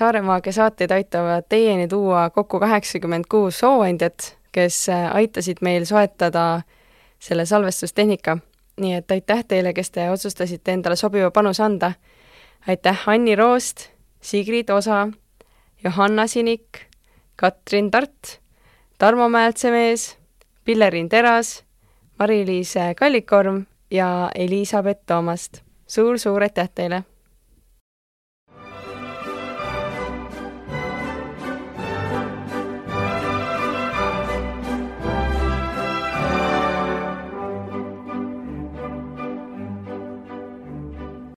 Saaremaagia saateid aitavad teieni tuua kokku kaheksakümmend kuus sooandjat, kes aitasid meil soetada selle salvestustehnika. nii et aitäh teile, kes te otsustasite endale sobiva panuse anda. aitäh Anni Roost, Sigrid Osa, Johanna Sinik, Katrin Tart, Tarmo Määltsemees, Pillerin Teras, Mari-Liis Kallikorm ja Elizabeth Toomast suur,. suur-suur aitäh teile!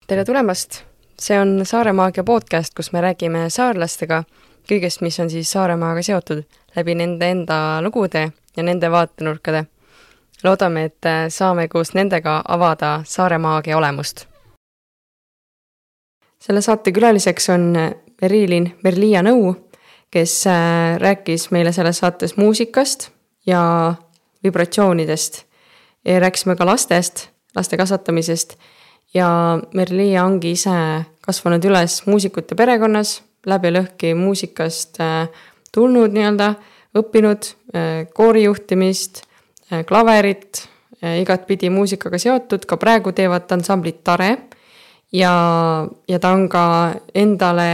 Tere tulemast! see on Saaremaagia podcast, kus me räägime saarlastega kõigest, mis on siis Saaremaaga seotud läbi nende enda lugude ja nende vaatenurkade. loodame, et saame koos nendega avada Saaremaagia olemust. selle saate külaliseks on Merilin Merliia Nõu, kes äh, rääkis meile selles saates muusikast ja vibratsioonidest. rääkisime ka lastest, laste kasvatamisest ja Merliia ongi ise kasvanud üles muusikute perekonnas, läbi lõhki muusikast äh, tulnud nii-öelda, õppinud äh, koorijuhtimist, äh, klaverit, igatpidi muusikaga seotud, ka praegu teevad ansamblit Tare. ja, ja ta on ka endale,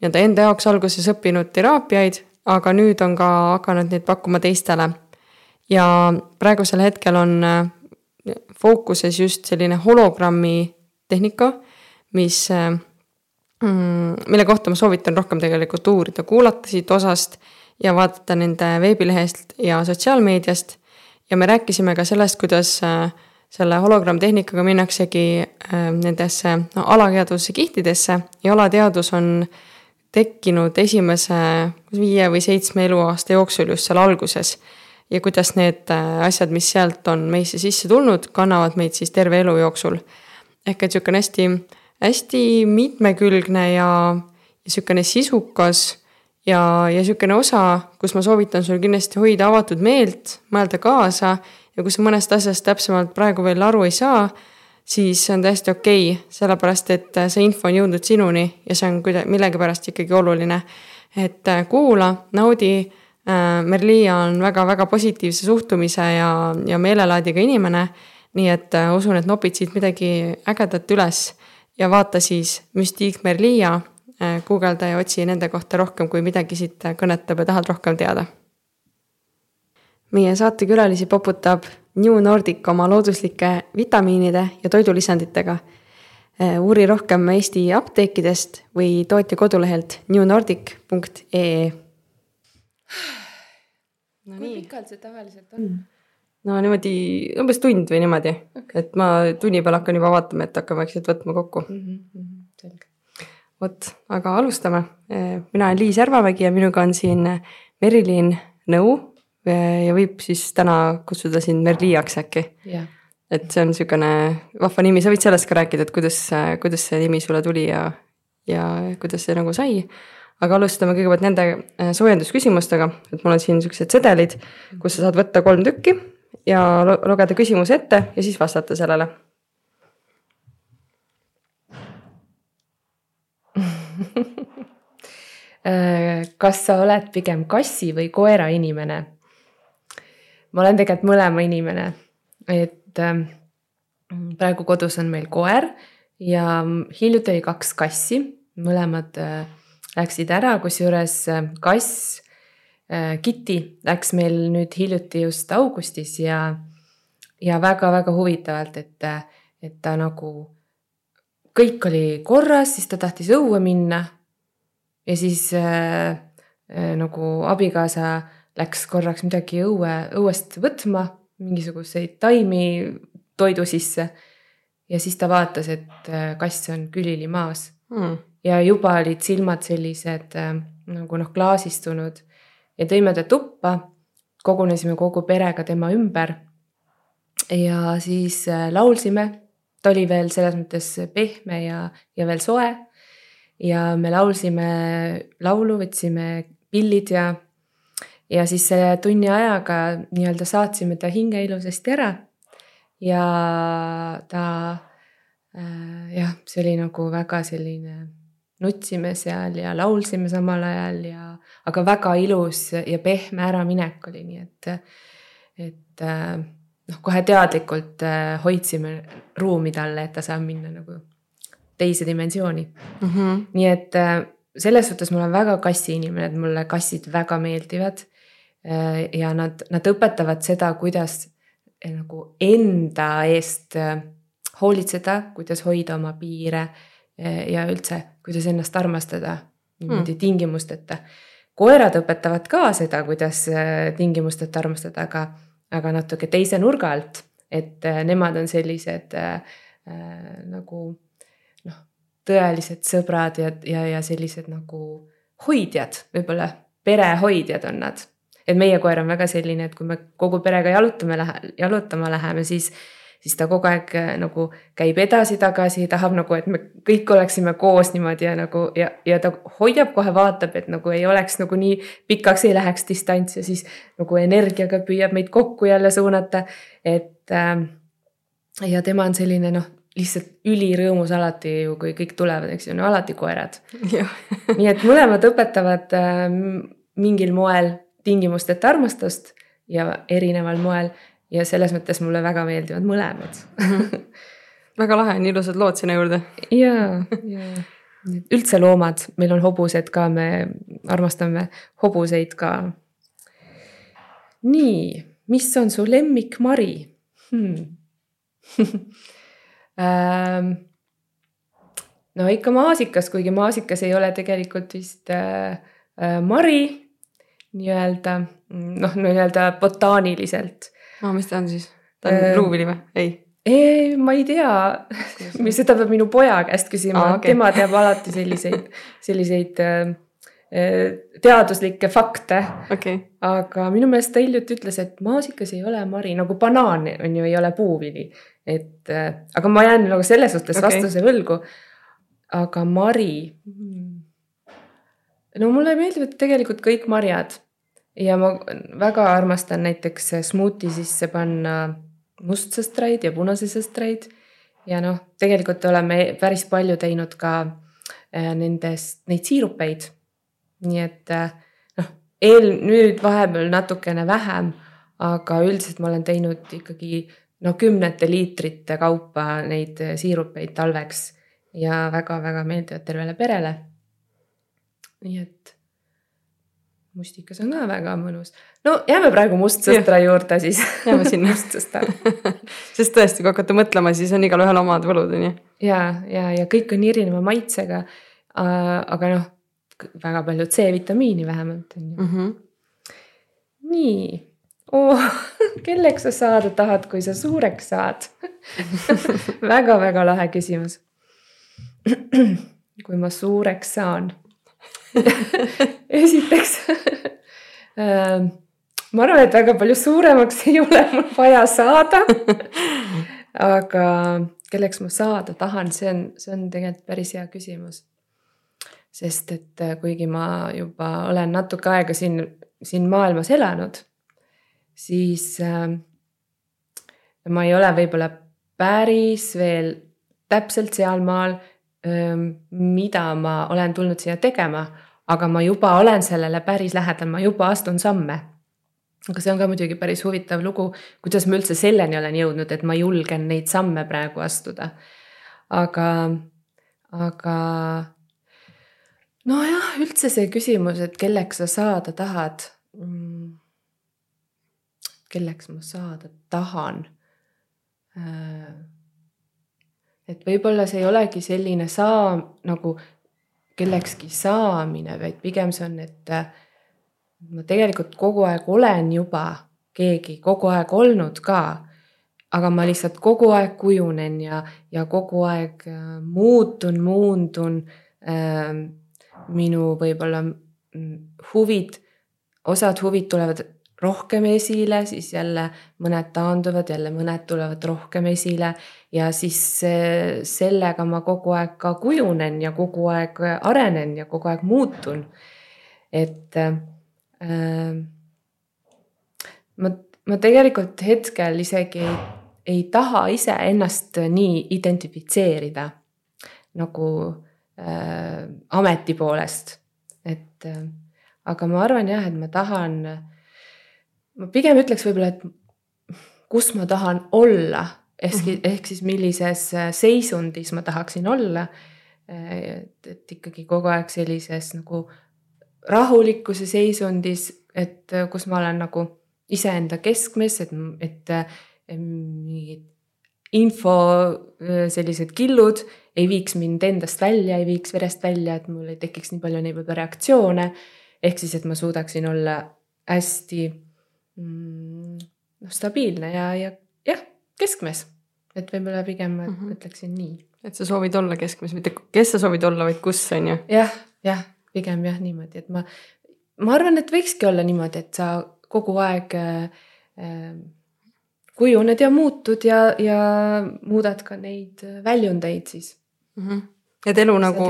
nii-öelda enda jaoks alguses õppinud teraapiaid, aga nüüd on ka hakanud neid pakkuma teistele. ja praegusel hetkel on fookuses just selline hologrammi tehnika, mis, äh, mm, mille kohta ma soovitan rohkem tegelikult uurida, kuulata siit osast ja vaadata nende veebilehest ja sotsiaalmeediast. ja me rääkisime ka sellest, kuidas äh, selle hologrammtehnikaga minnaksegi äh, nendesse no, alateadvuse kihtidesse. Ja alateadvus on tekkinud esimese viie või seitsme eluaasta jooksul just seal alguses ja kuidas need äh, asjad, mis sealt on meisse sisse tulnud, kannavad meid siis terve elu jooksul. ehk et niisugune hästi, hästi mitmekülgne ja, ja niisugune sisukas ja, ja niisugune osa, kus ma soovitan sul kindlasti hoida avatud meelt, mõelda kaasa ja kui sa mõnest asjast täpsemalt praegu veel aru ei saa, siis see on täiesti okei okay,, sellepärast et äh, see info on jõudnud sinuni ja see on kuidagi millegipärast ikkagi oluline. et äh, kuula, naudi Äh, Merliia on väga-väga positiivse suhtumise ja, ja meelelaadiga inimene. nii et äh, usun, et nopid siit midagi ägedat üles ja vaata siis Mystique Merliia, äh, guugelda ja otsi nende kohta rohkem, kui midagi siit kõnetab ja tahad rohkem teada. meie saatekülalisi poputab New Nordic oma looduslike vitamiinide ja toidulisanditega. uuri rohkem Eesti apteekidest või tootja kodulehelt newnordic.ee no kui nii. pikalt see tavaliselt on? no niimoodi umbes tund või niimoodi okay., et ma tunni peal hakkan juba vaatama, et hakkame vaikselt võtma kokku mm. -hmm. selge. vot, aga alustame. mina olen Liis Järvamägi ja minuga on siin Merilin Nõu ja võib siis täna kutsuda sind Merliiaks äkki yeah.. et see on niisugune vahva nimi, sa võid sellest ka rääkida, et kuidas, kuidas see nimi sulle tuli ja, ja kuidas see nagu sai aga alustame kõigepealt nende äh, soojendusküsimustega, et mul on siin siuksed sedelid, kus sa saad võtta kolm tükki ja lugeda küsimuse ette ja siis vastata sellele äh, kas sa oled pigem kassi või koera inimene? ma olen tegelikult mõlema inimene, et äh, praegu kodus on meil koer ja hiljuti oli kaks kassi, mõlemad äh, läksid ära, kusjuures äh, kass äh, Kitty läks meil nüüd hiljuti just augustis ja, ja väga-väga huvitavalt, et, et ta nagu, kõik oli korras, siis ta tahtis õue minna. ja siis äh, äh, nagu abikaasa läks korraks midagi õue, õuest võtma, mingisuguseid taimi toidu sisse. ja siis ta vaatas, et kass on külili maas mm ja juba olid silmad sellised äh, nagu noh, klaasistunud ja tõime ta tuppa, kogunesime kogu perega tema ümber. ja siis äh, laulsime, ta oli veel selles mõttes pehme ja, ja veel soe. ja me laulsime laulu, võtsime pillid ja, ja siis selle tunni ajaga nii-öelda saatsime ta hinge ilusasti ära. ja ta äh, jah, see oli nagu väga selline nutsime seal ja laulsime samal ajal ja, aga väga ilus ja pehme äraminek oli, nii et, et äh, noh, kohe teadlikult äh, hoidsime ruumi talle, et ta saab minna nagu teise dimensiooni mm. -hmm. nii et äh, selles suhtes ma olen väga kassiinimene, et mulle kassid väga meeldivad. ja nad, nad õpetavad seda, kuidas nagu enda eest hoolitseda, kuidas hoida oma piire ja üldse, kuidas ennast armastada niimoodi mm. tingimusteta. koerad õpetavad ka seda, kuidas äh, tingimusteta armastada, aga, aga natuke teise nurga alt, et äh, nemad on sellised äh, nagu noh, tõelised sõbrad ja, ja, ja sellised nagu hoidjad, võib-olla perehoidjad on nad. et meie koer on väga selline, et kui me kogu perega jalutame, jalutama läheme, siis siis ta kogu aeg äh, nagu käib edasi-tagasi, tahab nagu, et me kõik oleksime koos niimoodi ja nagu ja, ja ta hoiab kohe, vaatab, et nagu ei oleks nagu nii pikaks ei läheks distants ja siis nagu energiaga püüab meid kokku jälle suunata. et äh, ja tema on selline noh, lihtsalt ülirõõmus alati ju, kui kõik tulevad, eks ju, no alati koerad nii et mõlemad õpetavad äh, mingil moel tingimusteta armastust ja erineval moel ja selles mõttes mulle väga meeldivad mõlemad väga lahe, nii ilusad lood sinna juurde. ja, ja üldse loomad, meil on hobused ka, me armastame hobuseid ka. nii, mis on su lemmikmari hmm. ähm, no ikka maasikas, kuigi maasikas ei ole tegelikult vist äh, äh, mari nii-öelda noh, nii-öelda botaaniliselt aa, mis ta on siis? ta on äh, luuvili või? ei? ei, ma ei tea, seda peab minu poja käest küsima ah,, okay. tema teab alati selliseid, selliseid äh, äh, teaduslikke fakte okay.. aga minu meelest ta hiljuti ütles, et maasikas ei ole mari, nagu banaan on ju, ei ole puuvili. et äh, aga ma jään nagu selles suhtes okay. vastuse võlgu. aga mari hmm.. no mulle meeldivad tegelikult kõik marjad ja ma väga armastan näiteks smuuti sisse panna mustsõstraid ja punasesõstraid. ja noh, tegelikult oleme päris palju teinud ka äh, nendest, neid siirupeid. nii et äh, noh, eel, nüüd vahepeal natukene vähem, aga üldiselt ma olen teinud ikkagi no kümnete liitrite kaupa neid siirupeid talveks ja väga-väga meeldivad tervele perele. nii et mustikas on ka väga mõnus. no jääme praegu mustsõstra juurde siis. jääme sinna mustsõstra sest tõesti, kui hakata mõtlema, siis on igalühel omad võlud, on ju. ja, ja, ja kõik on erineva maitsega. aga noh, väga palju C-vitamiini vähemalt on ju mm. -hmm. nii oh, kelleks sa saada tahad, kui sa suureks saad väga-väga lahe küsimus. kui ma suureks saan esiteks ähm, ma arvan, et väga palju suuremaks ei ole mul vaja saada. aga kelleks ma saada tahan, see on, see on tegelikult päris hea küsimus. sest et äh, kuigi ma juba olen natuke aega siin, siin maailmas elanud, siis äh, ma ei ole võib-olla päris veel täpselt sealmaal mida ma olen tulnud siia tegema, aga ma juba olen sellele päris lähedal, ma juba astun samme. aga see on ka muidugi päris huvitav lugu, kuidas ma üldse selleni olen jõudnud, et ma julgen neid samme praegu astuda. aga, aga nojah, üldse see küsimus, et kelleks sa saada tahad mm,. kelleks ma saada tahan et võib-olla see ei olegi selline saa nagu kellekski saamine, vaid pigem see on, et äh, ma tegelikult kogu aeg olen juba keegi, kogu aeg olnud ka. aga ma lihtsalt kogu aeg kujunen ja, ja kogu aeg äh, muutun, muundun äh,. minu võib-olla mm, huvid, osad huvid tulevad rohkem esile, siis jälle mõned taanduvad, jälle mõned tulevad rohkem esile ja siis sellega ma kogu aeg ka kujunen ja kogu aeg arenen ja kogu aeg muutun. et äh, ma, ma tegelikult hetkel isegi ei, ei taha iseennast nii identifitseerida nagu äh, ameti poolest, et äh, aga ma arvan jah, et ma tahan, ma pigem ütleks võib-olla, et kus ma tahan olla, ehk mm, -hmm. ehk siis millises äh, seisundis ma tahaksin olla. et, et ikkagi kogu aeg sellises nagu rahulikkuse seisundis, et äh, kus ma olen nagu iseenda keskmes, et, et mingid info sellised killud ei viiks mind endast välja, ei viiks verest välja, et mul ei tekiks nii palju neid võib-olla reaktsioone. ehk siis, et ma suudaksin olla hästi noh, stabiilne ja, ja jah, keskmes. et võib-olla pigem ma mm -hmm. ütleksin nii. et sa soovid olla keskmes, mitte kes sa soovid olla, vaid kus on ju. jah, jah, pigem jah niimoodi, et ma, ma arvan, et võikski olla niimoodi, et sa kogu aeg äh, äh, kujuned ja muutud ja, ja muudad ka neid väljundeid siis mm. -hmm et elu nagu,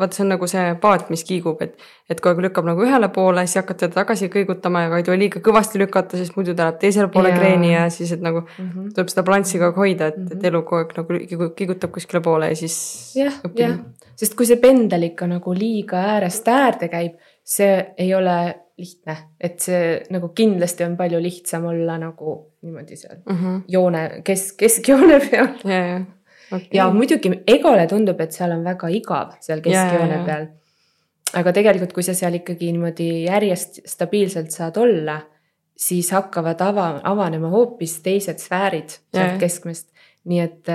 vaata, see on nagu see paat, mis kiigub, et, et kogu aeg lükkab nagu ühele poole, siis hakkad teda tagasi kõigutama ja ei tohi liiga kõvasti lükata, sest muidu ta läheb teisele poole ja. kreeni ja siis, et nagu mm -hmm. tuleb seda balanssi kogu aeg hoida, et mm, -hmm. et mhm. elu kogu aeg nagu kiigutab kuskile poole ja siis. jah, jah, sest kui see pendel ikka nagu liiga äärest äärde käib, see ei ole lihtne, et see nagu kindlasti on palju lihtsam olla nagu niimoodi seal mm -hmm. joone, kesk, keskjoone peal yeah,. Yeah. Okay. ja muidugi egole tundub, et seal on väga igav seal keskjoone peal. aga tegelikult, kui sa seal ikkagi niimoodi järjest stabiilselt saad olla, siis hakkavad ava, avanema hoopis teised sfäärid sealt keskmest. nii et,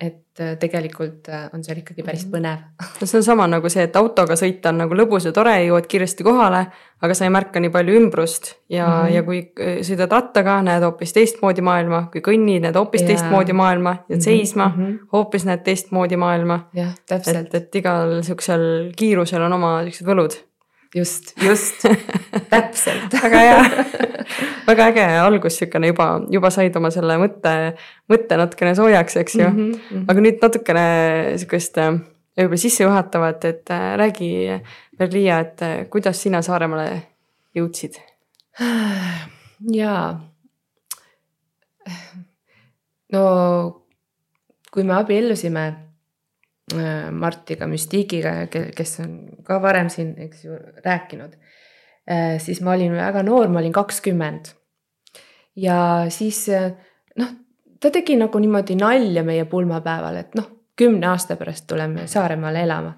et et äh, tegelikult äh, on seal ikkagi päris mhm. põnev. no see on sama nagu see, et autoga sõita on nagu lõbus ja tore, jõuad kiiresti kohale, aga sa ei märka nii palju ümbrust ja mm, -hmm. ja kui äh, sõidad rattaga, näed hoopis teistmoodi maailma, kui kõnnid, näed hoopis ja. teistmoodi maailma, jääd -hmm. seisma mm, -hmm. hoopis näed teistmoodi maailma. jah, täpselt. et, et igal sihukesel kiirusel on oma siuksed võlud just, just täpselt väga hea, väga äge algus, sihukene juba, juba said oma selle mõtte, mõtte natukene soojaks, eks ju mm. -hmm. aga nüüd natukene sihukest äh, võib-olla sissejuhatavat, et äh, räägi, Berliia, et äh, kuidas sina Saaremaale jõudsid? jaa. no kui me abiellusime Martiga, Müstiigiga, kes on ka varem siin, eks ju, rääkinud. Äh, siis ma olin väga noor, ma olin kakskümmend. ja siis äh, noh, ta tegi nagu niimoodi nalja meie pulmapäeval, et noh, kümne aasta pärast tuleme Saaremaale elama.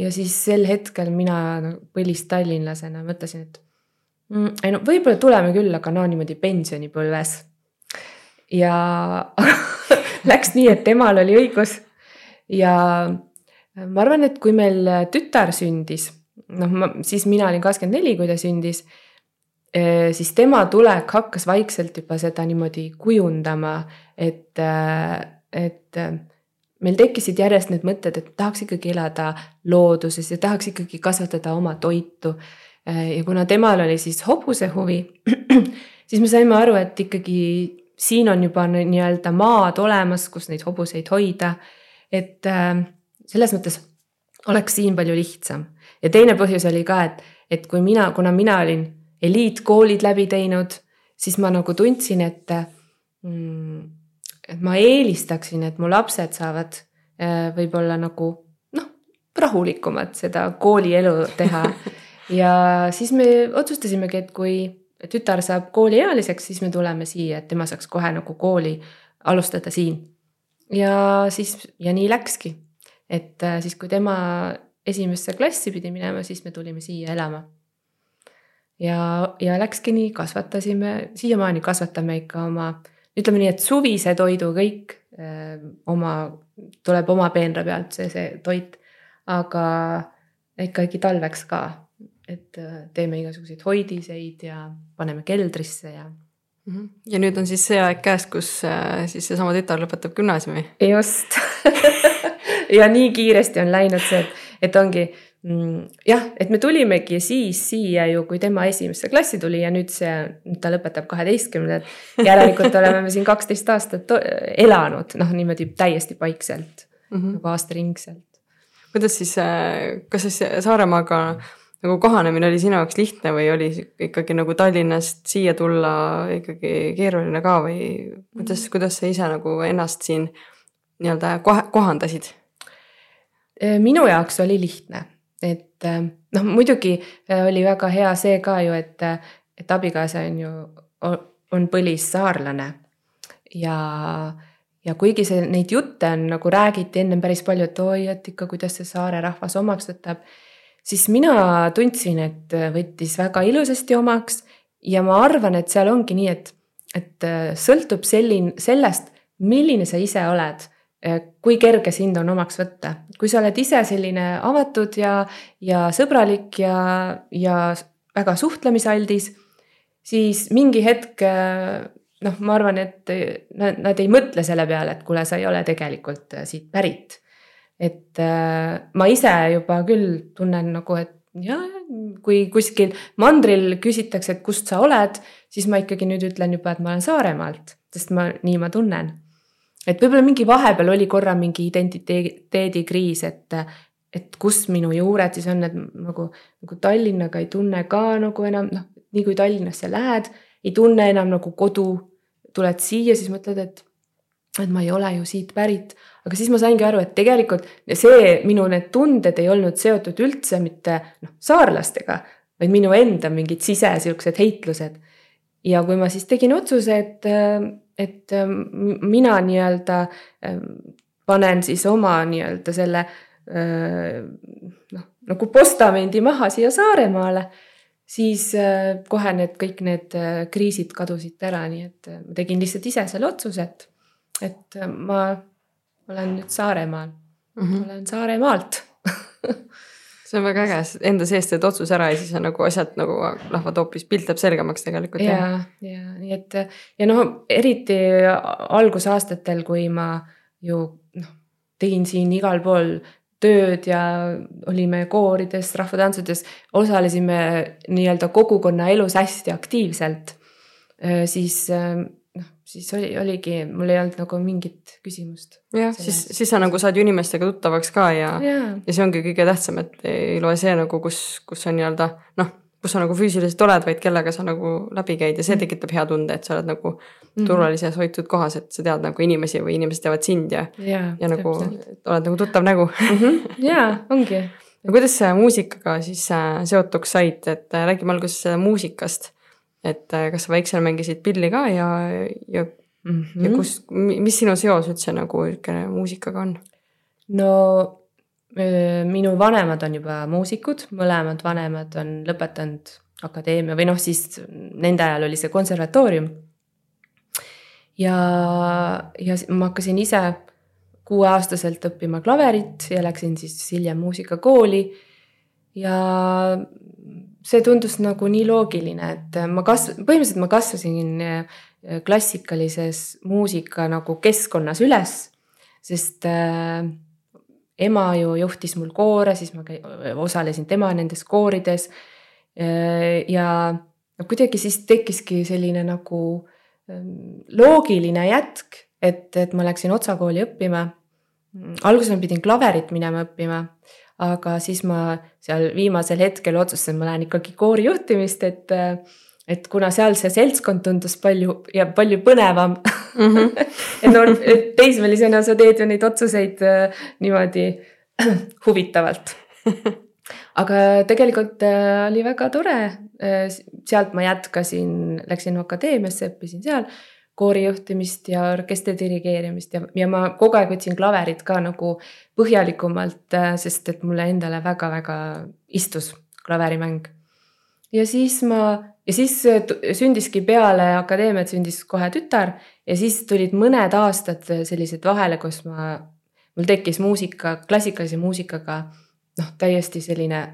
ja siis sel hetkel mina põlistallinlasena mõtlesin, et mm, ei no võib-olla tuleme küll, aga no niimoodi pensionipõlves. ja läks nii, et temal oli õigus ja ma arvan, et kui meil tütar sündis, noh, ma siis mina olin kakskümmend neli, kui ta sündis. Eh, siis tema tulek hakkas vaikselt juba seda niimoodi kujundama, et, et meil tekkisid järjest need mõtted, et tahaks ikkagi elada looduses ja tahaks ikkagi kasvatada oma toitu. Ja kuna temal oli siis hobuse huvi, siis me saime aru, et ikkagi siin on juba nii-öelda maad olemas, kus neid hobuseid hoida et äh, selles mõttes oleks siin palju lihtsam. ja teine põhjus oli ka, et, et kui mina, kuna mina olin eliitkoolid läbi teinud, siis ma nagu tundsin, et mm,, et ma eelistaksin, et mu lapsed saavad äh, võib-olla nagu noh, rahulikumat seda koolielu teha ja siis me otsustasimegi, et kui tütar saab kooliealiseks, siis me tuleme siia, et tema saaks kohe nagu kooli alustada siin ja siis ja nii läkski, et äh, siis, kui tema esimesse klassi pidi minema, siis me tulime siia elama. ja, ja läkski nii, kasvatasime, siiamaani kasvatame ikka oma, ütleme nii, et suvise toidu kõik öö, äh, oma, tuleb oma peenra pealt see, see toit. aga ikkagi talveks ka, et äh, teeme igasuguseid hoidiseid ja paneme keldrisse ja. Ja nüüd on siis see aeg käes, kus äh, siis seesama tütar lõpetab gümnaasiumi. just ja nii kiiresti on läinud see, et, ongi mm, jah, et me tulimegi siis siia ju, kui tema esimesse klassi tuli ja nüüd see, ta lõpetab kaheteistkümnendat. järelikult oleme me siin kaksteist aastat elanud, noh niimoodi täiesti paikselt mm -hmm. nagu aastaringselt. kuidas siis, äh, kas siis Saaremaaga nagu kohanemine oli sinu jaoks lihtne või oli ikkagi nagu Tallinnast siia tulla ikkagi keeruline ka või kuidas, kuidas sa ise nagu ennast siin nii-öelda kohandasid? minu jaoks oli lihtne, et noh, muidugi oli väga hea see ka ju, et, et abikaasa on ju, on põlissaarlane ja ja kuigi see, neid jutte on nagu räägiti ennem päris palju, et oi, et ikka, kuidas see saare rahvas omaks võtab. Siis mina tundsin, et võttis väga ilusasti omaks ja ma arvan, et seal ongi nii, et, et sõltub selline, sellest, milline sa ise oled. kui kerge sind on omaks võtta, kui sa oled ise selline avatud ja, ja sõbralik ja, ja väga suhtlemisaldis, siis mingi hetk noh, ma arvan, et nad, nad ei mõtle selle peale, et kuule, sa ei ole tegelikult äh, siit pärit. Et äh, ma ise juba küll tunnen nagu, et ja kui kuskil mandril küsitakse, et kust sa oled, siis ma ikkagi nüüd ütlen juba, et ma olen Saaremaalt, sest ma, nii ma tunnen. et võib-olla mingi vahepeal oli korra mingi identiteedikriis, et, et kus minu juured siis on, et nagu, nagu Tallinnaga ei tunne ka nagu enam, noh, nii kui Tallinnasse lähed, ei tunne enam nagu kodu tuled siia, siis mõtled, et, et ma ei ole ju siit pärit. Aga siis ma saingi aru, et tegelikult see minu need tunded ei olnud seotud üldse mitte noh, saarlastega, vaid minu enda mingid sise siuksed heitlused. ja kui ma siis tegin otsuse, et, et mina nii-öelda panen siis oma nii-öelda selle noh, nagu postamendi maha siia Saaremaale siis äh, kohe need kõik need äh, kriisid kadusid ära, nii et äh, ma tegin lihtsalt ise selle otsuse, et, et ma olen nüüd Saaremaal mm, -hmm. olen Saaremaalt see on väga äge, enda seest teed otsuse ära ja siis on nagu asjad nagu lähevad hoopis, pilt läheb selgemaks tegelikult. ja, ja nii et ja noh, eriti algusaastatel, kui ma ju noh, tegin siin igal pool tööd ja olime koorides, rahvatantsudes, osalesime nii-öelda kogukonna elus hästi aktiivselt. siis noh, siis oli, oligi, mul ei olnud nagu mingit küsimust. jah, siis, siis sa nagu saad ju inimestega tuttavaks ka ja, ja., ja see ongi kõige tähtsam, et ei loe see nagu, kus, kus on nii-öelda noh kus sa nagu füüsiliselt oled, vaid kellega sa nagu läbi käid ja see mm. tekitab hea tunde, et sa oled nagu mm. turvalises hoitud kohas, et sa tead nagu inimesi või inimesed teavad sind ja, ja, ja nagu oled nagu tuttav nägu mm. -hmm. ja ongi. no kuidas sa muusikaga siis äh, seotuks said, et äh, räägime alguses muusikast. Et kas sa väiksena mängisid pilli ka ja, ja mm, -hmm. ja kus, mis sinu seos üldse nagu niisugune muusikaga on? no minu vanemad on juba muusikud, mõlemad vanemad on lõpetanud akadeemia või noh, siis nende ajal oli see konservatoorium. ja, ja ma hakkasin ise kuueaastaselt õppima klaverit ja läksin siis hiljem muusikakooli. ja see tundus nagu nii loogiline, et ma kas-, põhimõtteliselt ma kasvasin klassikalises muusika nagu keskkonnas üles, sest äh, ema ju juhtis mul koore, siis ma osalesin tema nendes koorides. ja no kuidagi siis tekkiski selline nagu ähm, loogiline jätk, et, et ma läksin Otsa kooli õppima. alguses ma pidin klaverit minema õppima, aga siis ma seal viimasel hetkel otsustasin, ma lähen ikkagi koorijuhtimist, et et kuna seal see seltskond tundus palju ja palju põnevam mm. -hmm. et no teismelisena sa teed ju neid otsuseid äh, niimoodi huvitavalt aga tegelikult äh, oli väga tore äh,. sealt ma jätkasin, läksin akadeemiasse, õppisin seal koorijuhtimist ja orkestri dirigeerimist ja, ja ma kogu aeg võtsin klaverit ka nagu põhjalikumalt, äh, sest et mulle endale väga-väga istus klaverimäng. ja siis ma ja siis äh, sündiski peale akadeemiat sündis kohe tütar ja siis tulid mõned aastad äh, sellised vahele, kus ma, mul tekkis muusika, klassikalise muusikaga noh, täiesti selline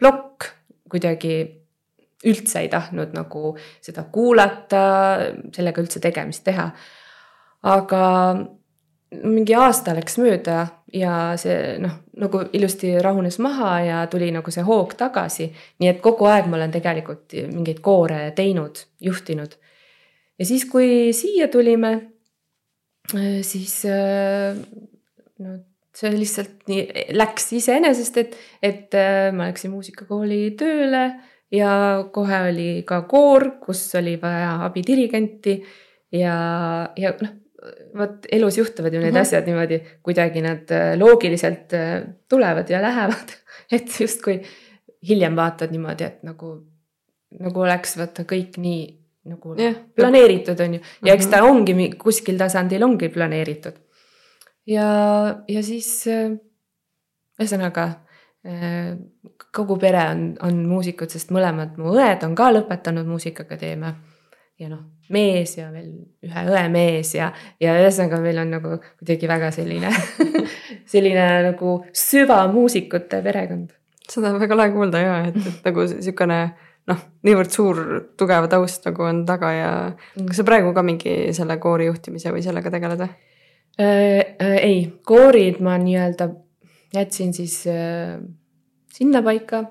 plokk kuidagi üldse ei tahtnud nagu seda kuulata, sellega üldse tegemist teha. aga mingi aasta läks mööda ja see noh, nagu ilusti rahunes maha ja tuli nagu see hoog tagasi. nii et kogu aeg ma olen tegelikult mingeid koore teinud, juhtinud. ja siis, kui siia tulime, siis no see lihtsalt nii läks iseenesest, et, et ma läksin muusikakooli tööle ja kohe oli ka koor, kus oli vaja abidirigenti ja, ja noh vot elus juhtuvad ju need mm. -hmm. asjad niimoodi, kuidagi nad äh, loogiliselt äh, tulevad ja lähevad. et justkui hiljem vaatad niimoodi, et nagu, nagu oleks vaata kõik nii nagu Jah. planeeritud on ju. ja eks Mhm. ta ongi kuskil tasandil ongi planeeritud. ja, ja siis äh, ühesõnaga kogu pere on, on muusikud, sest mõlemad mu õed on ka lõpetanud Muusikaakadeemia. ja noh, mees ja veel ühe õe mees ja, ja ühesõnaga meil on nagu kuidagi väga selline selline nagu süvamuusikute perekond. seda on väga lahe kuulda ja, et, et nagu siukene noh, niivõrd suur tugev taust nagu on taga ja kas sa praegu ka mingi selle koori juhtimise või sellega tegeled või? Äh, äh, ei, koorid ma nii-öelda jätsin siis äh, sinnapaika.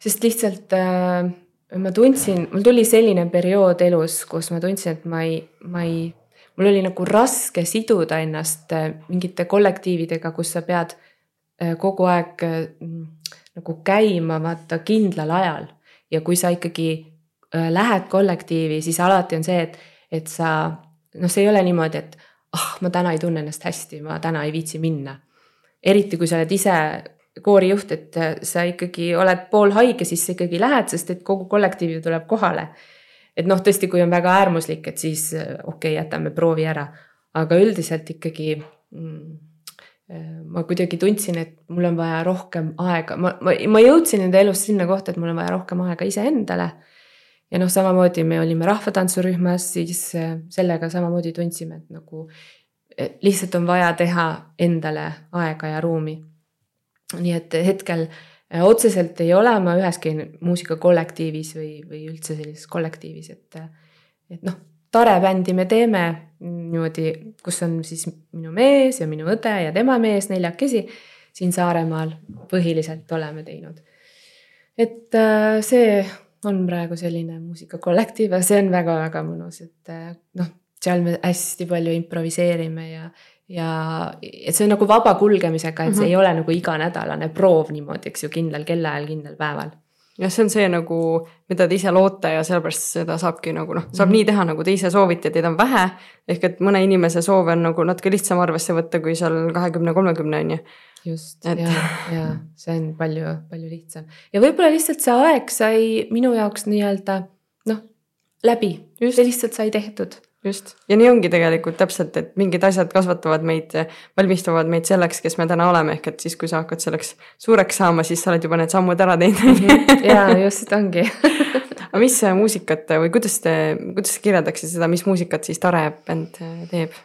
sest lihtsalt äh, ma tundsin, mul tuli selline periood elus, kus ma tundsin, et ma ei, ma ei, mul oli nagu raske siduda ennast äh, mingite kollektiividega, kus sa pead kogu aeg nagu käima vaata kindlal ajal ja kui sa ikkagi äh, lähed kollektiivi, siis alati on see, et, et sa noh, see ei ole niimoodi, et ah, ma täna ei tunne ennast hästi, ma täna ei viitsi minna. Eriti kui sa oled ise koorijuht, et sa ikkagi oled poolhaige, siis sa ikkagi lähed, sest et kogu kollektiiv ju tuleb kohale. et noh, tõesti, kui on väga äärmuslik, et siis okei okay,, jätame proovi ära, aga üldiselt ikkagi mm, äh, ma kuidagi tundsin, et mul on vaja rohkem aega, ma, ma, ma jõudsin enda elus sinna kohta, et mul on vaja rohkem aega iseendale. ja noh, samamoodi me olime rahvatantsurühmas, siis äh, sellega samamoodi tundsime, et nagu lihtsalt on vaja teha endale aega ja ruumi. nii et hetkel äh, otseselt ei ole ma üheski muusikakollektiivis või, või üldse sellises kollektiivis, et, et noh, tare bändi me teeme niimoodi, kus on siis minu mees ja minu õde ja tema mees neljakesi siin Saaremaal põhiliselt oleme teinud. et äh, see on praegu selline muusikakollektiiv ja see on väga-väga mõnus, et äh, noh, seal me hästi palju improviseerime ja, ja et see on nagu vaba kulgemisega, et see mm -hmm. ei ole nagu iganädalane proov niimoodi, eks ju, kindlal kellaajal, kindlal päeval jah, see on see nagu, mida te ise loote ja sellepärast seda saabki nagu noh, saab mm -hmm. nii teha, nagu te ise soovite teid on vähe. ehk et mõne inimese soove on nagu natuke lihtsam arvesse võtta, kui seal kahekümne, kolmekümne on ju. just et... ja, ja see on palju, palju lihtsam ja võib-olla lihtsalt see aeg sai minu jaoks nii-öelda noh, läbi, see lihtsalt sai tehtud. Just, ja nii ongi tegelikult täpselt, et mingid asjad kasvatavad meid, valmistavad meid selleks, kes me täna oleme, ehk et siis, kui sa hakkad selleks suureks saama, siis sa oled juba need sammud ära teinud on ju. ja just ongi aga mis äh, muusikat või kuidas te, kuidas te kirjeldaksite seda, mis muusikat siis Tare bänd äh, teeb?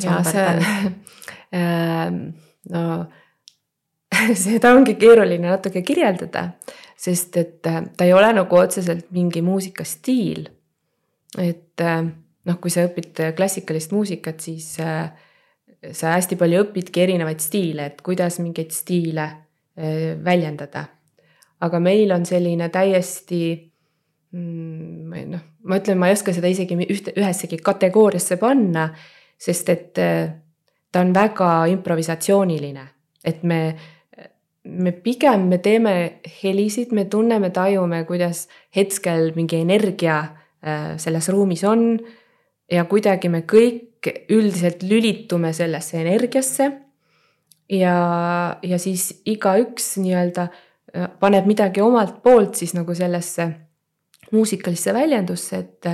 ja see, ähm, no seda ongi keeruline natuke kirjeldada, sest et äh, ta ei ole nagu otseselt mingi muusikastiil. et äh, noh, kui sa õpid klassikalist muusikat, siis äh, sa hästi palju õpidki erinevaid stiile, et kuidas mingeid stiile äh, väljendada. aga meil on selline täiesti mm, noh, ma ütlen, ma ei oska seda isegi ühte, ühessegi kategooriasse panna, sest et ta on väga improvisatsiooniline, et me, me pigem, me teeme helisid, me tunneme, tajume, kuidas hetkel mingi energia selles ruumis on ja kuidagi me kõik üldiselt lülitume sellesse energiasse. ja, ja siis igaüks nii-öelda äh, paneb midagi omalt poolt siis nagu sellesse muusikalisse väljendusse, et,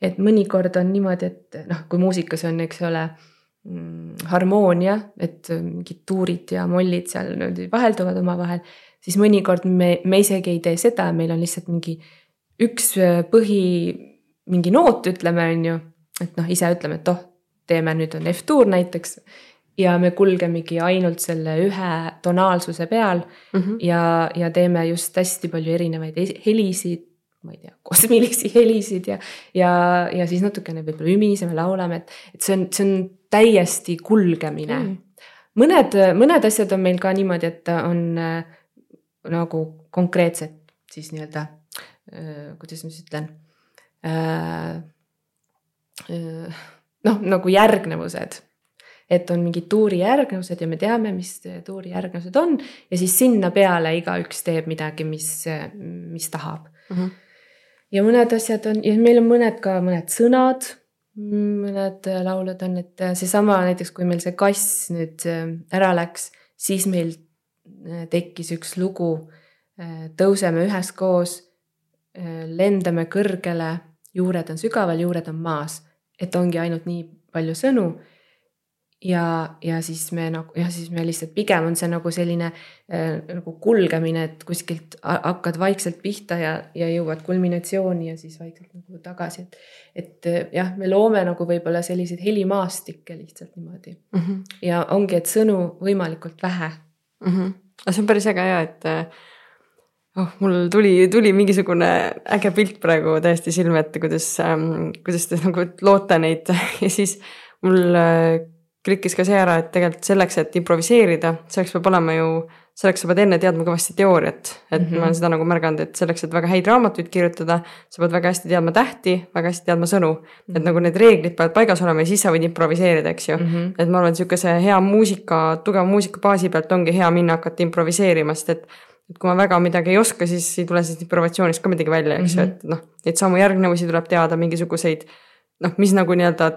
et mõnikord on niimoodi, et noh, kui muusikas on, eks ole mm, harmoonia, et mingid tuurid ja mollid seal niimoodi vahelduvad omavahel, siis mõnikord me, me isegi ei tee seda, meil on lihtsalt mingi üks põhi, mingi noot, ütleme, on ju. et noh, ise ütleme, et oh, teeme nüüd on F-tuur näiteks ja me kulgemegi ainult selle ühe tonaalsuse peal Mm -hmm. ja, ja teeme just hästi palju erinevaid helisid, ma ei tea, kosmilisi helisid ja, ja, ja siis natukene võib-olla ümiseme, laulame, et, et see on, see on täiesti kulgemine mm.. mõned, mõned asjad on meil ka niimoodi, et on äh, nagu konkreetsed siis nii-öelda äh,, kuidas ma siis ütlen äh,. Äh, noh, nagu järgnevused et on mingid tuurijärgnevused ja me teame, mis tuuri järgnevused on ja siis sinna peale igaüks teeb midagi, mis, mis tahab Mm -hmm. ja mõned asjad on ja meil on mõned ka mõned sõnad, mõned laulud on, et seesama näiteks, kui meil see kass nüüd äh, ära läks, siis meil äh, tekkis üks lugu. Äh, tõuseme üheskoos, lendame kõrgele, juured on sügaval, juured on maas, et ongi ainult nii palju sõnu ja, ja siis me nagu jah, siis me lihtsalt pigem on see nagu selline äh, nagu kulgemine, et kuskilt hakkad vaikselt pihta ja, ja jõuad kulminatsiooni ja siis vaikselt nagu tagasi, et. et äh, jah, me loome nagu võib-olla selliseid helimaastikke lihtsalt niimoodi mm. -hmm. ja ongi, et sõnu võimalikult vähe mm. -hmm. aga see on päris äge ja, et äh, oh, mul tuli, tuli mingisugune äge pilt praegu täiesti silme ette, kuidas ähm,, kuidas te nagu loote neid ja siis mul äh, klikkis ka see ära, et tegelikult selleks, et improviseerida, selleks peab olema ju, selleks sa pead enne teadma kõvasti teooriat. et mm -hmm. ma olen seda nagu märganud, et selleks, et väga häid raamatuid kirjutada, sa pead väga hästi teadma tähti, väga hästi teadma sõnu mm. -hmm. et nagu need reeglid peavad paigas olema ja siis sa võid improviseerida, eks ju mm. -hmm. et ma arvan, et sihukese hea muusika, tugeva muusika baasi pealt ongi hea minna hakata improviseerima, sest et et kui ma väga midagi ei oska, siis ei tule sellest improvisatsioonist ka midagi välja, eks ju mm -hmm., et noh, neid samu järgnevusi tuleb teada, mingisuguseid noh, mis nagu nii-öelda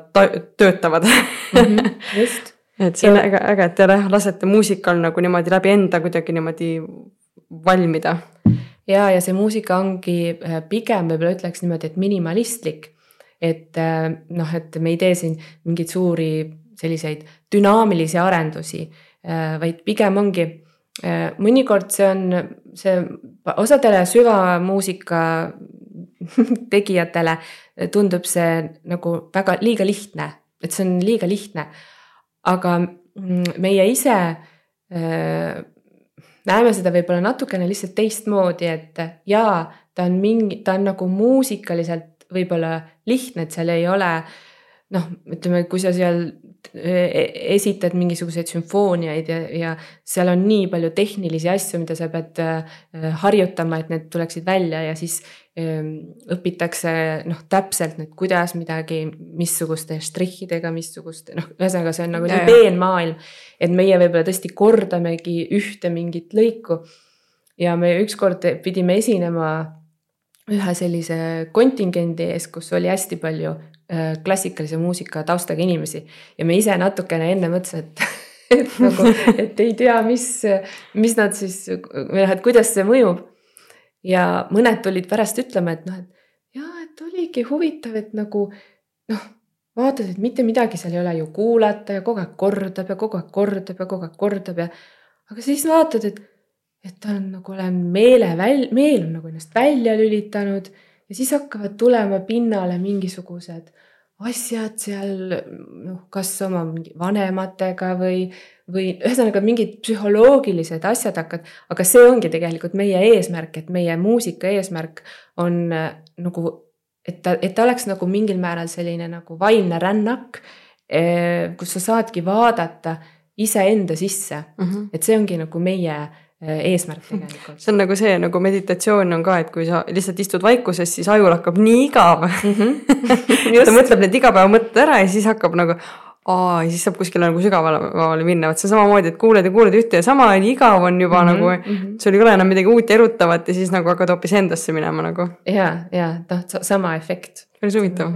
töötavad mm. -hmm, just et see on äge, äge, et te lasete muusikal nagu niimoodi läbi enda kuidagi niimoodi valmida. ja, ja see muusika ongi äh, pigem võib-olla ütleks niimoodi, et minimalistlik. et äh, noh, et me ei tee siin mingeid suuri selliseid dünaamilisi arendusi, äh, vaid pigem ongi mõnikord see on see osadele süvamuusika tegijatele tundub see nagu väga liiga lihtne, et see on liiga lihtne. aga mm, meie ise äh, näeme seda võib-olla natukene lihtsalt teistmoodi, et jaa, ta on mingi, ta on nagu muusikaliselt võib-olla lihtne, et seal ei ole noh, ütleme, kui sa seal esitad mingisuguseid sümfooniaid ja, ja seal on nii palju tehnilisi asju, mida sa pead äh, harjutama, et need tuleksid välja ja siis õpitakse noh, täpselt nüüd, kuidas midagi, missuguste štrihhidega, missuguste noh, ühesõnaga, see on nagu nii peenmaailm. et meie võib-olla tõesti kordamegi ühte mingit lõiku. ja me ükskord pidime esinema ühe sellise kontingendi ees, kus oli hästi palju klassikalise muusika taustaga inimesi ja me ise natukene enne mõtlesime, et et nagu, et ei tea, mis, mis nad siis või noh, et kuidas see mõjub ja mõned tulid pärast ütlema, et noh, et jaa, et oligi huvitav, et nagu noh, vaatad, et mitte midagi seal ei ole ju kuulata ja kogu aeg kordab ja kogu aeg kordab ja kogu aeg kordab ja. aga siis vaatad, et, et on nagu olen meele väl-, meel on nagu ennast välja lülitanud ja siis hakkavad tulema pinnale mingisugused asjad seal noh, kas oma mingi vanematega või, või ühesõnaga mingid psühholoogilised asjad hakkad, aga see ongi tegelikult meie eesmärk, et meie muusika eesmärk on äh, nagu, et ta, et ta oleks nagu mingil määral selline nagu vaimne rännak, äh, kus sa saadki vaadata iseenda sisse mm, -hmm. et see ongi nagu meie eesmärk tegelikult. see on nagu see nagu meditatsioon on ka, et kui sa lihtsalt istud vaikuses, siis ajul hakkab nii igav mm. -hmm. ta mõtleb need igapäevamõtted ära ja siis hakkab nagu aa, ja siis saab kuskile nagu sügavamale minna, vot see on samamoodi, et kuuled ja kuuled ühte ja sama on igav on juba mm -hmm, nagu -hmm. sul ei ole enam midagi uut ja erutavat ja siis nagu hakkad hoopis endasse minema nagu. ja, ja noh, sama efekt. päris huvitav,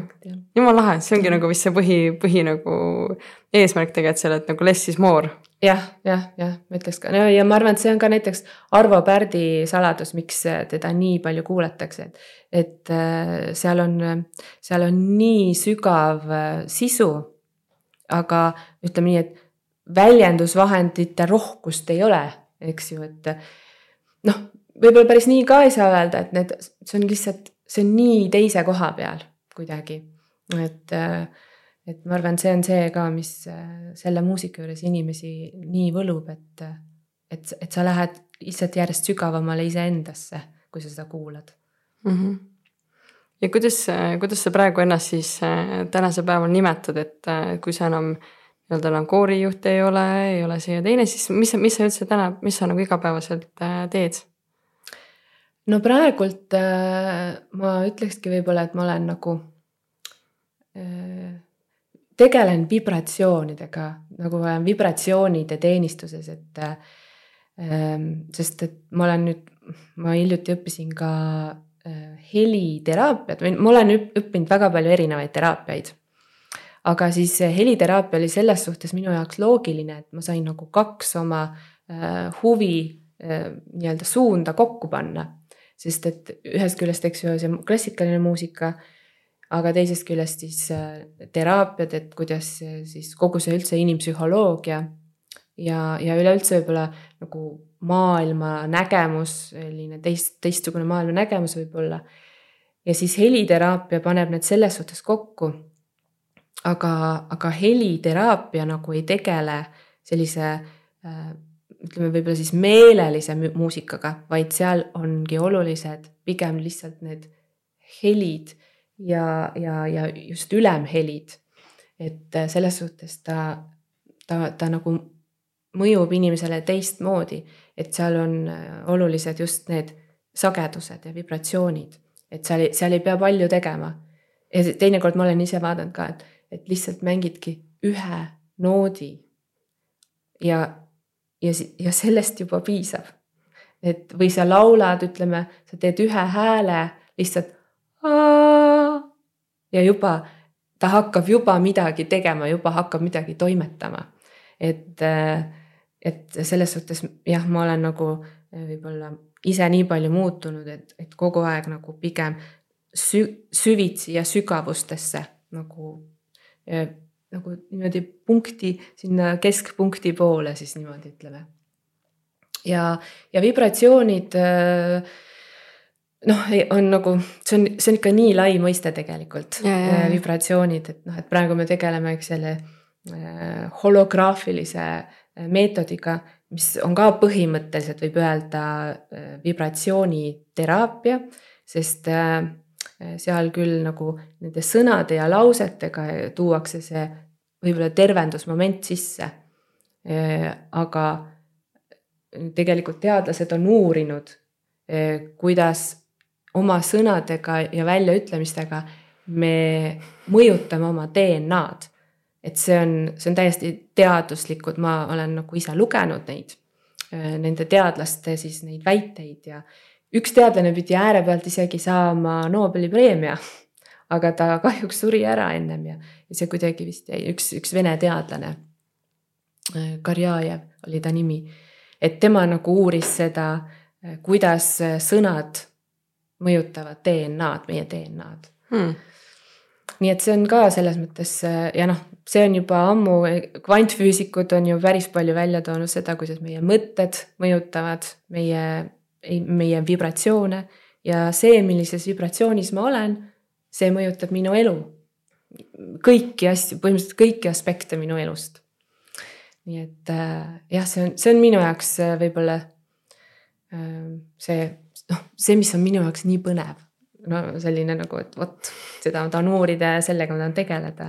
jumala lahe, see ongi mm -hmm. nagu vist see põhi, põhi nagu eesmärk tegelikult seal, et nagu less is more. Jah, jah, jah, ma ütleks ka no, ja ma arvan, et see on ka näiteks Arvo Pärdi saladus, miks teda nii palju kuulatakse, et. et äh, seal on, seal on nii sügav äh, sisu aga ütleme nii, et väljendusvahendite rohkust ei ole, eks ju, et noh, võib-olla päris nii ka ei saa öelda, et need, see on lihtsalt, see on nii teise koha peal kuidagi, et et ma arvan, see on see ka, mis selle muusika juures inimesi nii võlub, et, et, et sa lähed lihtsalt järjest sügavamale iseendasse, kui sa seda kuulad mm. -hmm ja kuidas, kuidas sa praegu ennast siis äh, tänasel päeval nimetad, et äh, kui sa enam nii-öelda enam koorijuht ei ole, ei ole see ja teine, siis mis, mis sa üldse täna, mis sa nagu igapäevaselt äh, teed? no praegult ma ütlekski võib-olla, et ma olen nagu tegelen vibratsioonidega, nagu olen vibratsioonide teenistuses, et sest et ma olen nüüd, ma hiljuti õppisin ka Äh, heliteraapiat või ma olen õppinud väga palju erinevaid teraapiaid. aga siis heliteraapia oli selles suhtes minu jaoks loogiline, et ma sain nagu kaks oma äh, huvi äh, nii-öelda suunda kokku panna. sest et ühest küljest, eks ju, see klassikaline muusika, aga teisest küljest siis äh, teraapiad, et kuidas äh, siis kogu see üldse inimpsühholoogia ja, ja üleüldse võib-olla nagu maailma nägemus, selline teist, teistsugune maailma nägemus võib-olla. ja siis heliteraapia paneb need selles suhtes kokku. aga, aga heliteraapia nagu ei tegele sellise äh, ütleme, võib-olla siis meelelise muusikaga, vaid seal ongi olulised pigem lihtsalt need helid ja, ja, ja just ülemhelid. et äh, selles suhtes ta, ta, ta nagu mõjub inimesele teistmoodi, et seal on äh, olulised just need sagedused ja vibratsioonid, et seal, seal ei pea palju tegema. ja teinekord ma olen ise vaadanud ka, et, et lihtsalt mängidki ühe noodi. ja, ja, ja sellest juba piisab. et või sa laulad, ütleme, sa teed ühe hääle lihtsalt. Ja juba ta hakkab juba midagi tegema, juba hakkab midagi toimetama. et äh, et selles suhtes jah, ma olen nagu eh, võib-olla ise nii palju muutunud, et, et kogu aeg nagu pigem sü-, süvitsi ja sügavustesse nagu äh,, nagu niimoodi punkti sinna keskpunkti poole siis niimoodi ütleme. ja, ja vibratsioonid äh, noh, on nagu, see on, see on ikka nii lai mõiste tegelikult, vibratsioonid, et noh, et praegu me tegeleme, eks selle äh, holograafilise meetodiga, mis on ka põhimõtteliselt võib öelda äh, vibratsiooniteraapia, sest äh, seal küll nagu nende sõnade ja lausetega tuuakse see võib-olla tervendusmoment sisse. Äh, aga tegelikult teadlased on uurinud, kuidas oma sõnadega ja väljaütlemistega me mõjutame oma DNA-d et see on, see on täiesti teaduslikud, ma olen nagu ise lugenud neid, äh, nende teadlaste siis neid väiteid ja üks teadlane pidi äärepealt isegi saama Nobeli preemia. aga ta kahjuks suri ära ennem ja, ja see kuidagi vist jäi, üks, üks vene teadlane. Äh, Karjajev oli ta nimi, et tema nagu uuris seda, äh, kuidas sõnad mõjutavad DNA-d, meie DNA-d hmm nii et see on ka selles mõttes ja noh, see on juba ammu, kvantfüüsikud on ju päris palju välja toonud seda, kuidas meie mõtted mõjutavad meie, meie vibratsioone ja see, millises vibratsioonis ma olen, see mõjutab minu elu. kõiki asju, põhimõtteliselt kõiki aspekte minu elust. nii et äh, jah, see on, see on minu jaoks äh, võib-olla äh, see, noh, see, mis on minu jaoks nii põnev no selline nagu, et vot seda ma tahan uurida ja sellega ma tahan tegeleda.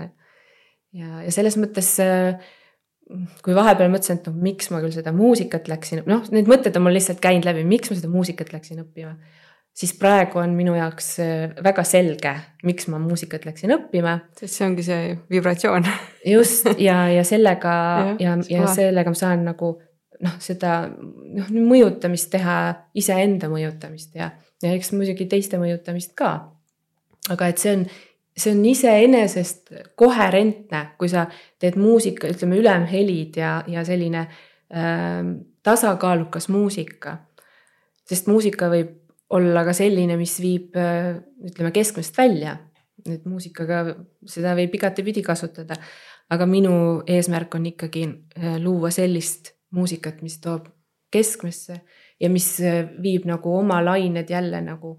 ja, ja selles mõttes kui vahepeal mõtlesin, et noh, miks ma küll seda muusikat läksin, noh, need mõtted on mul lihtsalt käinud läbi, miks ma seda muusikat läksin õppima. siis praegu on minu jaoks väga selge, miks ma muusikat läksin õppima. sest see ongi see vibratsioon just ja, ja sellega ja, ja, ja sellega ma saan nagu noh, seda noh mõjutamist teha, iseenda mõjutamist ja ja eks muidugi teiste mõjutamist ka. aga et see on, see on iseenesest koherentne, kui sa teed muusika, ütleme ülemhelid ja, ja selline äh, tasakaalukas muusika. sest muusika võib olla ka selline, mis viib äh, ütleme keskmest välja. et muusikaga seda võib igatepidi kasutada. aga minu eesmärk on ikkagi äh, luua sellist muusikat, mis toob keskmesse ja mis äh, viib nagu oma lained jälle nagu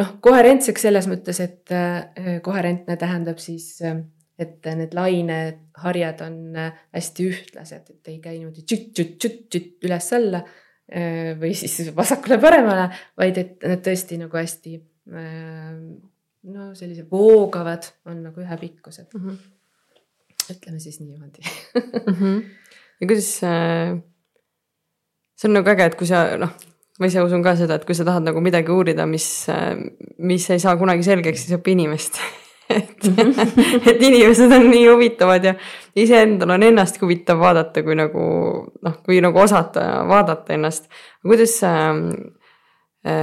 noh, koherentseks selles mõttes, et äh, koherentne tähendab siis, äh, et need laineharjad on hästi ühtlased, et ei käi niimoodi tšütt-tšütt-tšütt üles-alla või siis vasakule-paremale, vaid et nad tõesti nagu hästi no sellised voogavad on nagu ühepikkused mm. -hmm. ütleme siis niimoodi mm. -hmm. Ja kuidas see on nagu äge, et kui sa noh, ma ise usun ka seda, et kui sa tahad nagu midagi uurida, mis, mis ei saa kunagi selgeks, siis õpi inimest et, et inimesed on nii huvitavad ja iseendal on ennast huvitav vaadata, kui nagu noh, kui nagu osata vaadata ennast. kuidas äh,,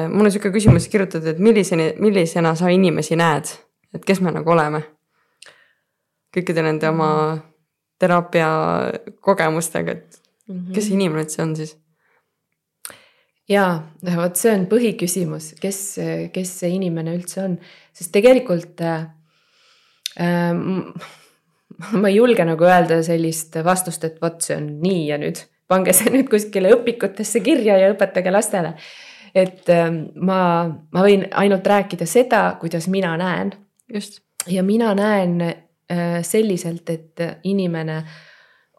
mul on sihuke küsimus kirjutatud, et milliseni, millisena sa inimesi näed, et kes me nagu oleme? kõikide nende oma teraapia kogemustega, et kes see inimene üldse on siis? jaa, vot see on põhiküsimus, kes, kes see inimene üldse on, sest tegelikult äh, äh, ma ei julge nagu öelda sellist vastust, et vot see on nii ja nüüd pange see nüüd kuskile õpikutesse kirja ja õpetage lastele. et äh, ma, ma võin ainult rääkida seda, kuidas mina näen. just. ja mina näen selliselt, et inimene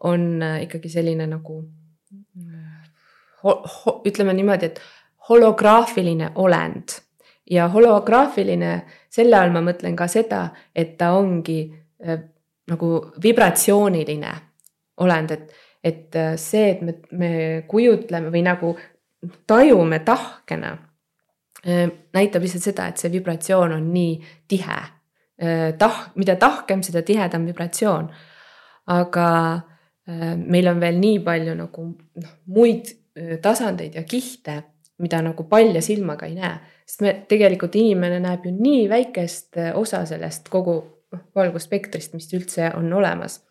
on äh, ikkagi selline nagu ütleme niimoodi, et holograafiline olend ja holograafiline, selle all ma mõtlen ka seda, et ta ongi äh, nagu vibratsiooniline olend, et, et äh, see, et me, me kujutleme või nagu tajume tahkena äh,, näitab lihtsalt seda, et see vibratsioon on nii tihe äh,. Tah-, mida tahkem, seda tihedam vibratsioon. aga äh, meil on veel nii palju nagu noh, muid tasandeid ja kihte, mida nagu palja silmaga ei näe. sest me tegelikult inimene näeb ju nii väikest osa sellest kogu noh, valgusspektrist, mis üldse on olemas.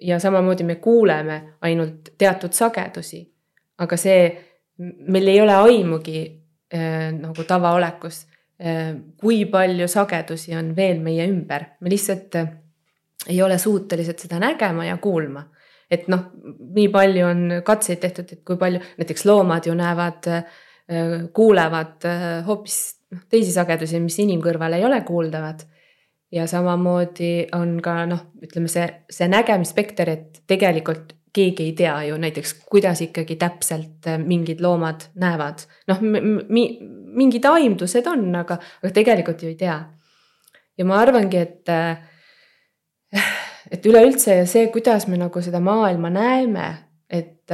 ja samamoodi me kuuleme ainult teatud sagedusi, aga see, meil ei ole aimugi nagu tavaolekus, kui palju sagedusi on veel meie ümber, me lihtsalt ei ole suutelised seda nägema ja kuulma et noh, nii palju on katseid tehtud, et kui palju näiteks loomad ju näevad, äh, kuulevad äh, hoopis noh, teisi sagedusi, mis inimkõrval ei ole kuuldavad. ja samamoodi on ka noh, ütleme see, see nägemisspekter, et tegelikult keegi ei tea ju näiteks, kuidas ikkagi täpselt äh, mingid loomad näevad. noh, mingid aimdused on, aga, aga tegelikult ju ei tea. ja ma arvangi, et et üleüldse see, kuidas me nagu seda maailma näeme, et,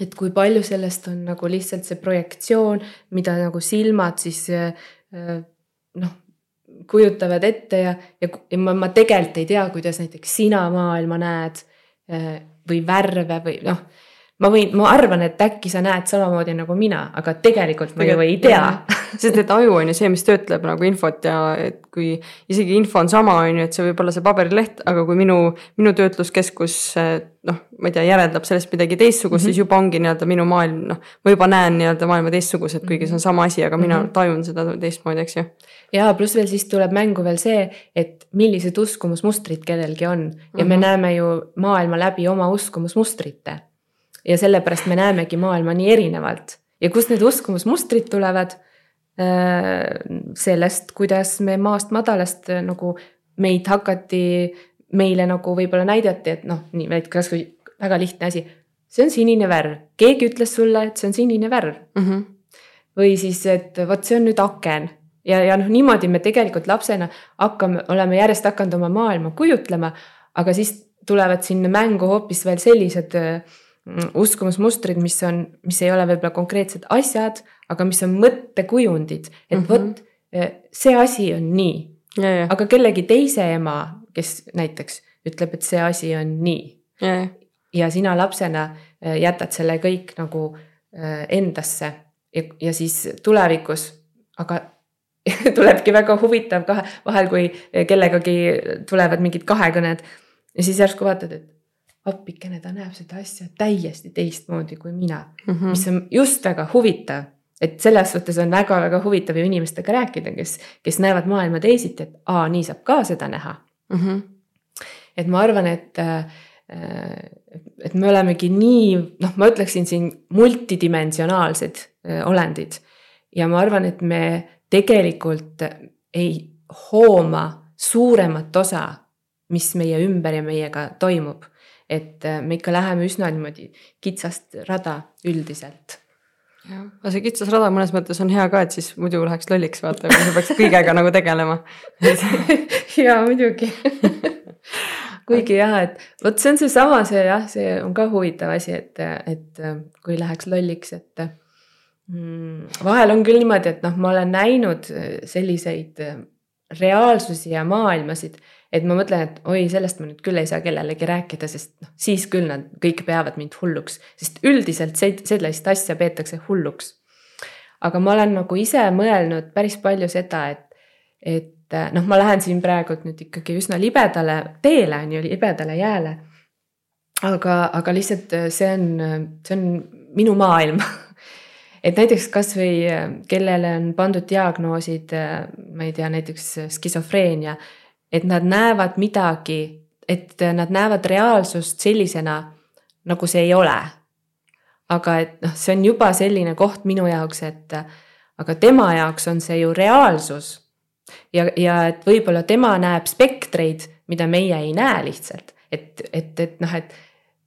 et kui palju sellest on nagu lihtsalt see projektsioon, mida nagu silmad siis noh, kujutavad ette ja, ja, ja ma, ma tegelikult ei tea, kuidas näiteks sina maailma näed või värve või noh ma võin, ma arvan, et äkki sa näed samamoodi nagu mina, aga tegelikult ma ju ei tea. sest et aju on ju see, mis töötleb nagu infot ja et kui isegi info on sama, on ju, et see võib olla see paberileht, aga kui minu, minu töötluskeskus noh, ma ei tea, järeldab sellest midagi teistsugust mm, -hmm. siis juba ongi nii-öelda minu maailm, noh. ma juba näen nii-öelda maailma teistsuguselt, kuigi see on sama asi, aga mina mm -hmm. tajun seda teistmoodi, eks ju. ja pluss veel siis tuleb mängu veel see, et millised uskumusmustrid kellelgi on ja mm -hmm. me mhm. näeme ju maailma läbi oma uskumusmustrite ja sellepärast me näemegi maailma nii erinevalt ja kust need uskumusmustrid tulevad? Äh, sellest, kuidas me maast madalast äh, nagu meid hakati, meile nagu võib-olla näidati, et noh, nii kasvõi väga lihtne asi. see on sinine värv, keegi ütles sulle, et see on sinine värv mm. -hmm. või siis, et vot see on nüüd aken ja, ja noh, niimoodi me tegelikult lapsena hakkame, oleme järjest hakanud oma maailma kujutlema, aga siis tulevad sinna mängu hoopis veel sellised äh, uskumusmustrid, mis on, mis ei ole võib-olla konkreetsed asjad, aga mis on mõttekujundid, et mm -hmm. vot eh, see asi on nii. aga kellegi teise ema, kes näiteks ütleb, et see asi on nii. ja sina lapsena eh, jätad selle kõik nagu eh, endasse ja, ja siis tulevikus, aga tulebki väga huvitav kahe, vahel, kui kellegagi tulevad mingid kahekõned ja siis järsku vaatad, et appikene, ta näeb seda asja täiesti teistmoodi kui mina mm, -hmm. mis on just väga huvitav. et selles suhtes on väga-väga huvitav ju inimestega rääkida, kes, kes näevad maailma teisiti, et aa, nii saab ka seda näha mm. -hmm. et ma arvan, et äh, et me olemegi nii, noh, ma ütleksin siin multidimensionaalsed äh, olendid. ja ma arvan, et me tegelikult ei hooma suuremat osa, mis meie ümber ja meiega toimub et äh, me ikka läheme üsna niimoodi kitsast rada üldiselt. Jah, aga see kitsas rada mõnes mõttes on hea ka, et siis muidu läheks lolliks vaata, kui sa peaks kõigega nagu tegelema. Jaa, muidugi. Kuigi jah, et vot see on seesama, see jah, see on ka huvitav asi, et, et kui läheks lolliks, et mm, vahel on küll niimoodi, et noh, ma olen näinud selliseid reaalsusi ja maailmasid et ma mõtlen, et oi, sellest ma nüüd küll ei saa kellelegi rääkida, sest noh, siis küll nad kõik peavad mind hulluks, sest üldiselt sellist asja peetakse hulluks. aga ma olen nagu ise mõelnud päris palju seda, et, et et noh, ma lähen siin praegult nüüd ikkagi üsna libedale teele on ju, libedale jääle. aga, aga lihtsalt see on, see on minu maailm et näiteks kasvõi kellele on pandud diagnoosid, ma ei tea, näiteks skisofreenia, et nad näevad midagi, et nad näevad reaalsust sellisena, nagu see ei ole. aga et noh, see on juba selline koht minu jaoks, et aga tema jaoks on see ju reaalsus. ja, ja et võib-olla tema näeb spektreid, mida meie ei näe lihtsalt, et, et, et noh, et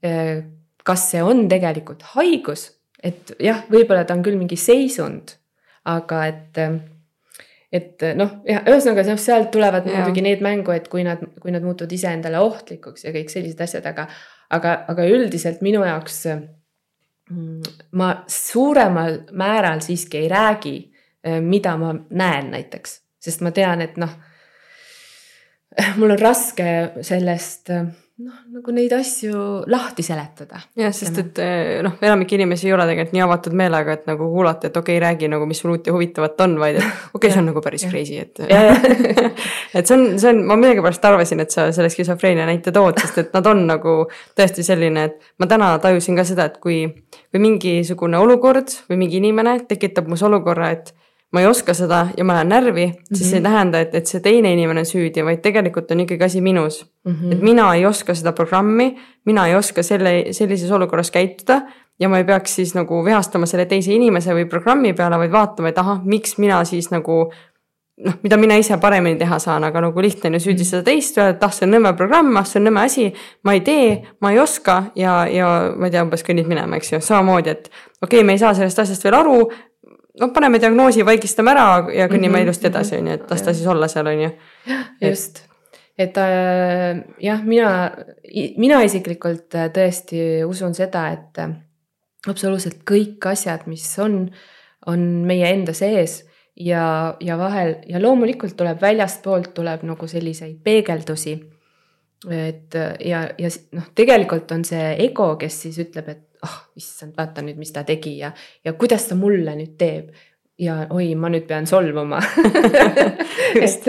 äh, kas see on tegelikult haigus, et jah, võib-olla ta on küll mingi seisund, aga et et noh, jah, ühesõnaga noh, sealt tulevad ja. muidugi need mängu, et kui nad, kui nad muutuvad iseendale ohtlikuks ja kõik sellised asjad, aga, aga, aga üldiselt minu jaoks mm, ma suuremal määral siiski ei räägi Äh, mida ma näen näiteks, sest ma tean, et noh, mul on raske sellest äh, noh, nagu neid asju lahti seletada. jah, sest et äh, noh, enamik inimesi ei ole tegelikult nii avatud meelega, et nagu kuulata, et okei okay,, räägi nagu, mis sul uut ja huvitavat on, vaid et okei okay,, see on nagu päris crazy, et et see on, see on, ma millegipärast arvasin, et sa selle skisofreenia näite tood, sest et nad on nagu tõesti selline, et ma täna tajusin ka seda, et kui, kui mingisugune olukord või mingi inimene tekitab mus olukorra, et ma ei oska seda ja ma lähen närvi mm, -hmm. siis see ei mhm. tähenda, et, et see teine inimene on süüdi, vaid tegelikult on ikkagi asi minus mm. -hmm. et mina ei oska seda programmi, mina ei oska selle, sellises olukorras käituda ja ma ei peaks siis nagu vihastama selle teise inimese või programmi peale, vaid vaatama, et ahah, miks mina siis nagu noh, mida mina ise paremini teha saan, aga nagu lihtne on ju süüdistada teist, öelda, et ah, see on nõme programm, ah, see on nõme asi, ma ei tee, ma ei oska ja, ja ma ei tea, umbes kõnnid minema, eks ju, samamoodi, et okei okay,, me ei saa sellest asjast veel aru, noh, paneme diagnoosi, vaigistame ära ja kõnnime mm -hmm. ilusti edasi, on ju, et las ta siis olla seal, on ju. just, et äh, jah, mina, mina isiklikult äh, tõesti usun seda, et äh, absoluutselt kõik asjad, mis on, on meie enda sees ja, ja vahel ja loomulikult tuleb väljastpoolt tuleb nagu selliseid peegeldusi. et ja, ja noh, tegelikult on see ego, kes siis ütleb, et ah oh,, issand, vaata nüüd, mis ta tegi ja, ja kuidas ta mulle nüüd teeb. ja oi, ma nüüd pean solvuma et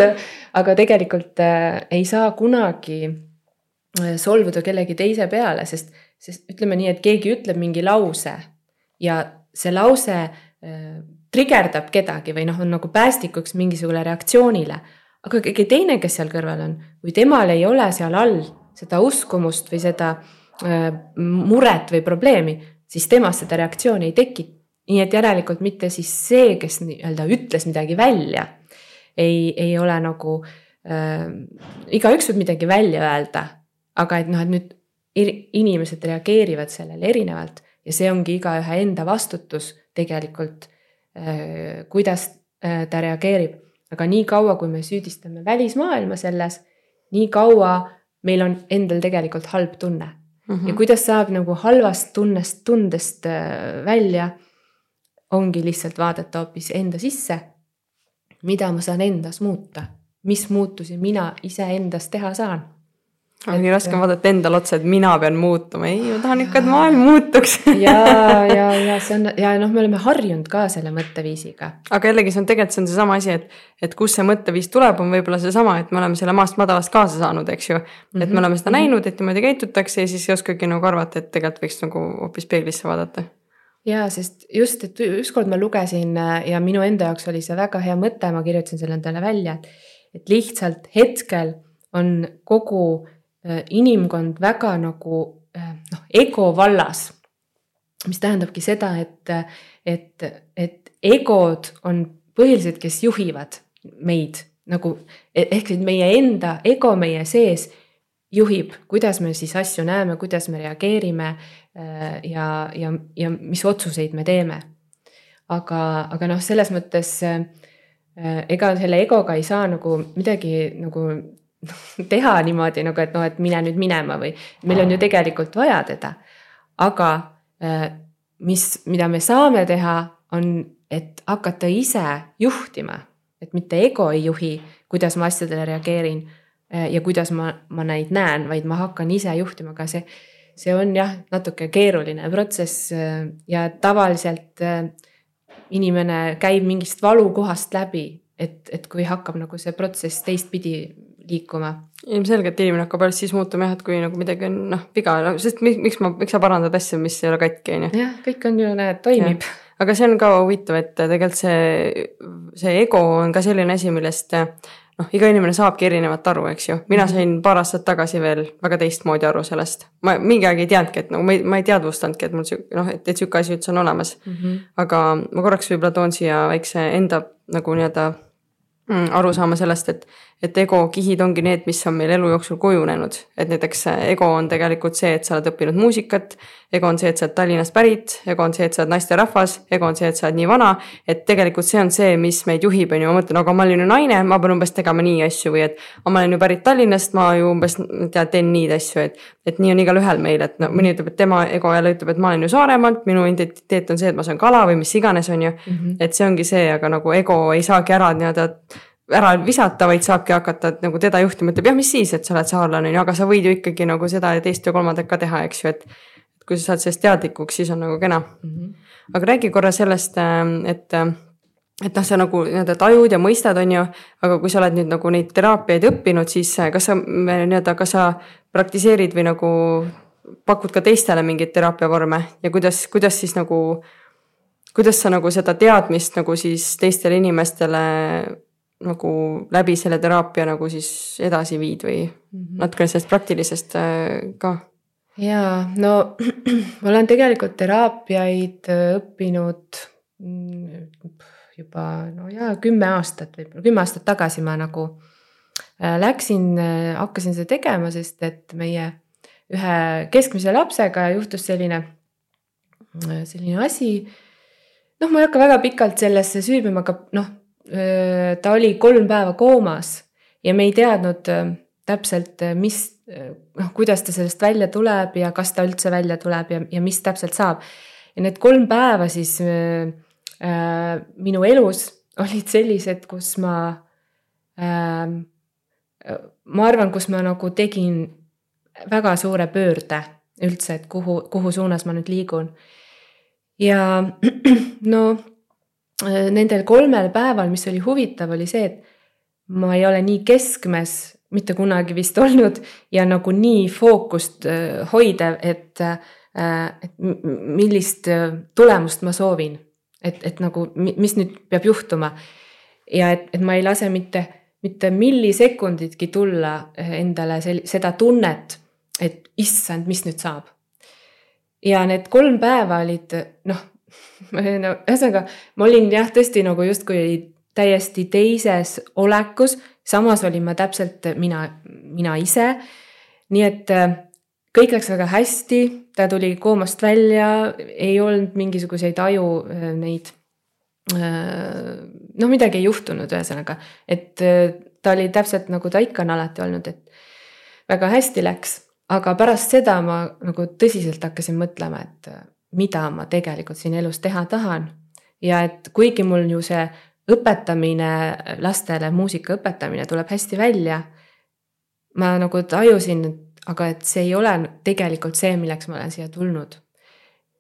aga tegelikult äh, ei saa kunagi äh, solvuda kellegi teise peale, sest, sest ütleme nii, et keegi ütleb mingi lause ja see lause äh, trigerdab kedagi või noh, on nagu päästikuks mingisugusele reaktsioonile. aga keegi teine, kes seal kõrval on või temal ei ole seal all seda uskumust või seda Äh, muret või probleemi, siis temas seda reaktsiooni ei teki. nii et järelikult mitte siis see, kes nii-öelda ütles midagi välja, ei, ei ole nagu äh,, igaüks võib midagi välja öelda, aga et noh, et nüüd inimesed reageerivad sellele erinevalt ja see ongi igaühe enda vastutus tegelikult äh,, kuidas äh, ta reageerib. aga nii kaua, kui me süüdistame välismaailma selles, nii kaua meil on endal tegelikult halb tunne mm. -hmm. ja kuidas saab nagu halvast tunnest, tundest äh, välja, ongi lihtsalt vaadata hoopis enda sisse. mida ma saan endas muuta, mis muutusi mina iseendas teha saan aga nii raske on vaadata endale otsa, et mina pean muutuma, ei, ma tahan ikka, et maailm muutuks ja, ja, ja see on ja noh, me oleme harjunud ka selle mõtteviisiga. aga jällegi see on tegelikult see on seesama asi, et, et kust see mõtteviis tuleb, on võib-olla seesama, et me oleme selle maast madalast kaasa saanud, eks ju. et me mhm. oleme seda -hmm. näinud, et niimoodi käitutakse ja siis ei oskagi nagu arvata, et tegelikult võiks nagu hoopis peeglisse vaadata ja sest just, et ükskord ma lugesin äh, ja minu enda jaoks oli see väga hea mõte, ma kirjutasin selle endale välja, et, et lihtsalt hetkel on kogu inimkond väga nagu äh, noh, ego vallas. mis tähendabki seda, et, et, et egod on põhilised, kes juhivad meid nagu e-, ehk siis meie enda ego meie sees juhib, kuidas me siis asju näeme, kuidas me reageerime äh, ja, ja, ja mis otsuseid me teeme. aga, aga noh, selles mõttes ega selle egoga ei saa nagu midagi nagu teha niimoodi nagu, et noh, et mine nüüd minema või meil on ju tegelikult vaja teda. aga äh, mis, mida me saame teha, on, et hakata ise juhtima, et mitte ego ei juhi, kuidas ma asjadele reageerin äh, ja kuidas ma, ma neid näen, vaid ma hakkan ise juhtima, aga see, see on jah, natuke keeruline protsess äh, ja tavaliselt inimene käib mingist valukohast läbi et, et kui hakkab nagu see protsess teistpidi liikuma. ilmselgelt inimene hakkab alles siis muutuma jah, et kui nagu midagi on noh viga, no sest miks ma, miks sa parandad asju, mis ei ole katki, on ju. jah, kõik on ju, näed, toimib. aga see on ka huvitav, et tegelikult see, see ego on ka selline asi, millest noh, iga inimene saabki erinevat aru, eks ju. mina mhm. sain paar aastat tagasi veel väga teistmoodi aru sellest. ma mingi aeg ei teadnudki, et nagu ma ei, ma ei teadvustanudki, et mul sihuke noh, et, et sihuke asi üldse on olemas mm. -hmm. aga ma korraks võib-olla toon siia väikse enda nagu nii-öelda mm, aru saama sellest, et et ego kihid ongi need, mis on meil elu jooksul kujunenud, et näiteks ego on tegelikult see, et sa oled õppinud muusikat. ego on see, et sa oled Tallinnast pärit, ego on see, et sa oled naisterahvas, ego on see, et sa oled nii vana. et tegelikult see on see, mis meid juhib, on ju, ma mõtlen, aga ma olin ju naine, ma pean umbes tegema nii asju või et. ma olen ju pärit Tallinnast, ma ju umbes tead, teen nii asju, et, et nii on igalühel meil, et no mõni ütleb, et tema ego jälle ütleb, et ma olen ju Saaremaalt, minu identiteet on see, et ma söön kala või mis iganes, on ju mm. -hmm. et see ongi see, aga nagu ego ei saagi ära nii-öelda ära visata, vaid saabki hakata nagu teda juhtima, ütleb jah, mis siis, et sa oled saarlane, on ju, aga sa võid ju ikkagi nagu seda ja teist ja kolmandat ka teha, eks ju, et. et kui sa saad sellest teadlikuks, siis on nagu kena mm. -hmm. aga räägi korra sellest, ähm, et, äh, et noh, sa nagu nii-öelda tajud ja mõistad, on ju. aga kui sa oled nüüd nagu neid teraapiaid õppinud, siis äh, kas sa nii-öelda, kas sa praktiseerid või nagu pakud ka teistele mingeid teraapiavorme ja kuidas, kuidas siis nagu kuidas sa nagu seda teadmist nagu siis teistele inimestele nagu läbi selle teraapia nagu siis edasi viid või -hmm. natukene sellest praktilisest äh, ka? jaa, no ma olen tegelikult teraapiaid äh, õppinud mm, juba no jaa, kümme aastat, võib-olla kümme aastat tagasi ma nagu äh, läksin, hakkasin seda tegema, sest et meie ühe keskmise lapsega juhtus selline, selline asi. noh, ma ei hakka väga pikalt sellesse süübima, aga noh ta oli kolm päeva koomas ja me ei teadnud täpselt, mis, noh, kuidas ta sellest välja tuleb ja kas ta üldse välja tuleb ja, ja mis täpselt saab. ja need kolm päeva siis äh, minu elus olid sellised, kus ma äh,, ma arvan, kus ma nagu tegin väga suure pöörde üldse, et kuhu, kuhu suunas ma nüüd liigun. ja no Äh, nendel kolmel päeval, mis oli huvitav, oli see, et ma ei ole nii keskmes mitte kunagi vist olnud ja nagu nii fookust äh, hoidev, et, äh, et millist tulemust ma soovin. et, et nagu, mis nüüd peab juhtuma. ja et, et ma ei lase mitte, mitte millisekunditki tulla endale sel-, seda tunnet, et issand, mis nüüd saab. ja need kolm päeva olid noh no ühesõnaga, ma olin jah, tõesti nagu justkui täiesti teises olekus, samas olin ma täpselt mina, mina ise. nii et äh, kõik läks väga hästi, ta tuli koomast välja, ei olnud mingisuguseid aju äh, neid. Noh, midagi ei juhtunud, ühesõnaga, et ta oli täpselt nagu ta ikka on alati olnud, et väga hästi läks, aga pärast seda ma nagu tõsiselt hakkasin mõtlema, et mida ma tegelikult siin elus teha tahan. ja et kuigi mul ju see õpetamine lastele, muusika õpetamine tuleb hästi välja. ma nagu tajusin, aga et see ei ole tegelikult see, milleks ma olen siia tulnud.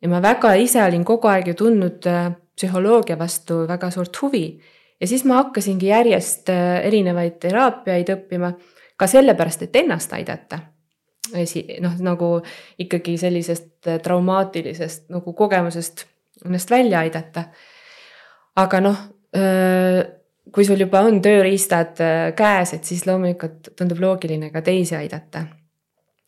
ja ma väga ise olin kogu aeg ju tundnud äh, psühholoogia vastu väga suurt huvi. ja siis ma hakkasingi järjest äh, erinevaid teraapiaid õppima ka sellepärast, et ennast aidata esi-, noh, nagu ikkagi sellisest äh, traumaatilisest nagu kogemusest ennast välja aidata. aga noh, kui sul juba on tööriistad äh, käes, et siis loomulikult tundub loogiline ka teisi aidata.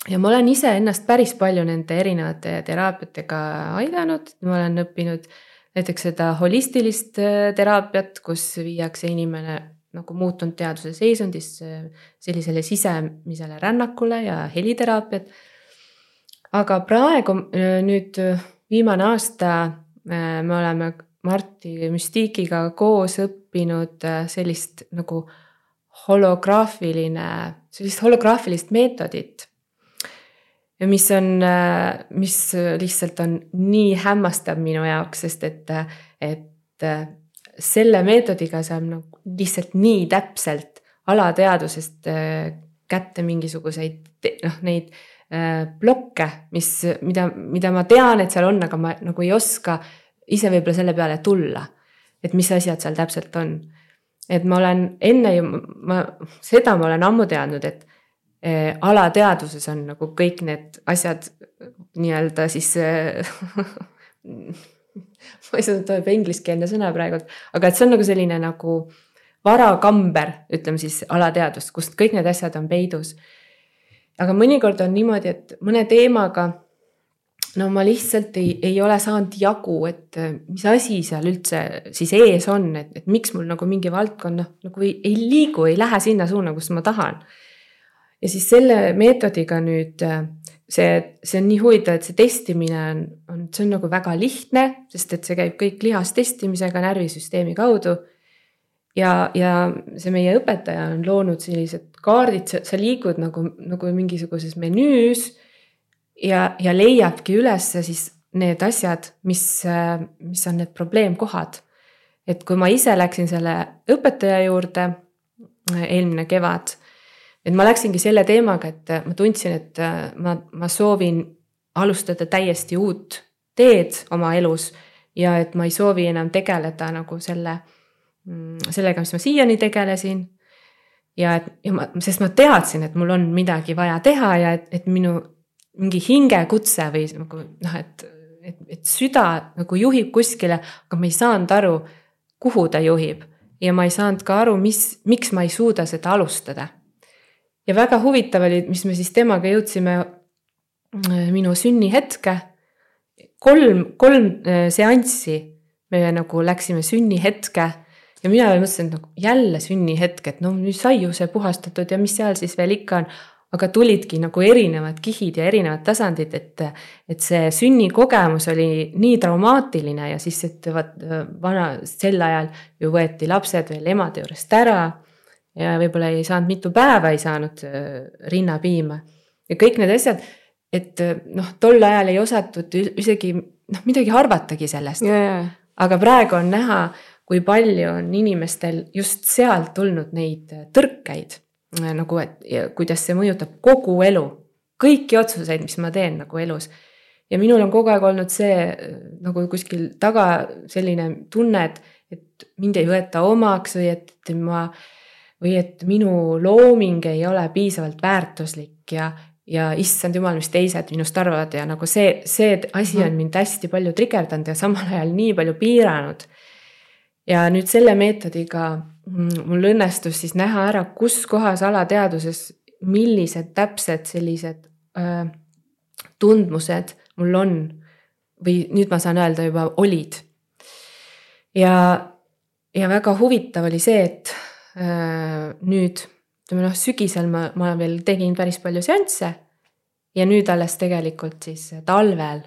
ja ma olen ise ennast päris palju nende erinevate teraapiatega aidanud, ma olen õppinud näiteks seda holistilist äh, teraapiat, kus viiakse inimene nagu muutunud teaduse seisundis sellisele sisemisele rännakule ja heliteraapiat. aga praegu nüüd viimane aasta me oleme Marti Müstikiga koos õppinud sellist nagu holograafiline, sellist holograafilist meetodit. mis on, mis lihtsalt on nii hämmastav minu jaoks, sest et, et selle meetodiga saab nagu lihtsalt nii täpselt alateadvusest äh, kätte mingisuguseid noh, neid äh, blokke, mis, mida, mida ma tean, et seal on, aga ma nagu ei oska ise võib-olla selle peale tulla. et mis asjad seal täpselt on. et ma olen enne ju, ma, seda ma olen ammu teadnud, et eh, alateadvuses on nagu kõik need asjad nii-öelda siis ma ei saa, tuleb ingliskeelne sõna praegu, aga et see on nagu selline nagu varakamber, ütleme siis alateadvust, kust kõik need asjad on peidus. aga mõnikord on niimoodi, et mõne teemaga no ma lihtsalt ei, ei ole saanud jagu, et mis asi seal üldse siis ees on, et, et miks mul nagu mingi valdkond noh, nagu ei, ei liigu, ei lähe sinna suuna, kus ma tahan. ja siis selle meetodiga nüüd see, see on nii huvitav, et see testimine on, on, see on nagu väga lihtne, sest et see käib kõik lihastestimisega närvisüsteemi kaudu. ja, ja see meie õpetaja on loonud sellised kaardid, sa liigud nagu, nagu mingisuguses menüüs ja, ja leiabki ülesse siis need asjad, mis, mis on need probleemkohad. et kui ma ise läksin selle õpetaja juurde eelmine kevad et ma läksingi selle teemaga, et äh, ma tundsin, et äh, ma, ma soovin alustada täiesti uut teed oma elus ja et ma ei soovi enam tegeleda nagu selle, mm, sellega, mis ma siiani tegelesin. ja et, ja ma, sest ma teadsin, et mul on midagi vaja teha ja et, et minu mingi hingekutse või nagu noh, et, et, et süda nagu juhib kuskile, aga ma ei saanud aru, kuhu ta juhib ja ma ei saanud ka aru, mis, miks ma ei suuda seda alustada ja väga huvitav oli, mis me siis temaga jõudsime äh, minu sünnihetke. kolm, kolm äh, seanssi me nagu läksime sünnihetke ja mina veel mõtlesin, et nagu jälle sünnihetk, et no nüüd sai ju see puhastatud ja mis seal siis veel ikka on. aga tulidki nagu erinevad kihid ja erinevad tasandid, et, et see sünnikogemus oli nii traumaatiline ja siis, et vaat vana, sel ajal ju võeti lapsed veel emade juurest ära ja võib-olla ei saanud mitu päeva, ei saanud äh, rinnapiima. ja kõik need asjad, et äh, noh, tol ajal ei osatud isegi noh, midagi arvatagi sellest. aga praegu on näha, kui palju on inimestel just sealt tulnud neid äh, tõrkeid nagu, et kuidas see mõjutab kogu elu, kõiki otsuseid, mis ma teen nagu elus. ja minul on kogu aeg olnud see nagu kuskil taga selline tunne, et, et mind ei võeta omaks või et ma või et minu looming ei ole piisavalt väärtuslik ja, ja issand jumal, mis teised minust arvavad ja nagu see, see asi on mhm. mind hästi palju trigerdanud ja samal ajal nii palju piiranud. ja nüüd selle meetodiga mm, mul õnnestus siis näha ära, kus kohas alateadvuses, millised täpsed sellised öö, tundmused mul on või nüüd ma saan öelda juba olid. ja, ja väga huvitav oli see, et Äh, nüüd ütleme noh, sügisel ma, ma veel tegin päris palju seansse. ja nüüd alles tegelikult siis talvel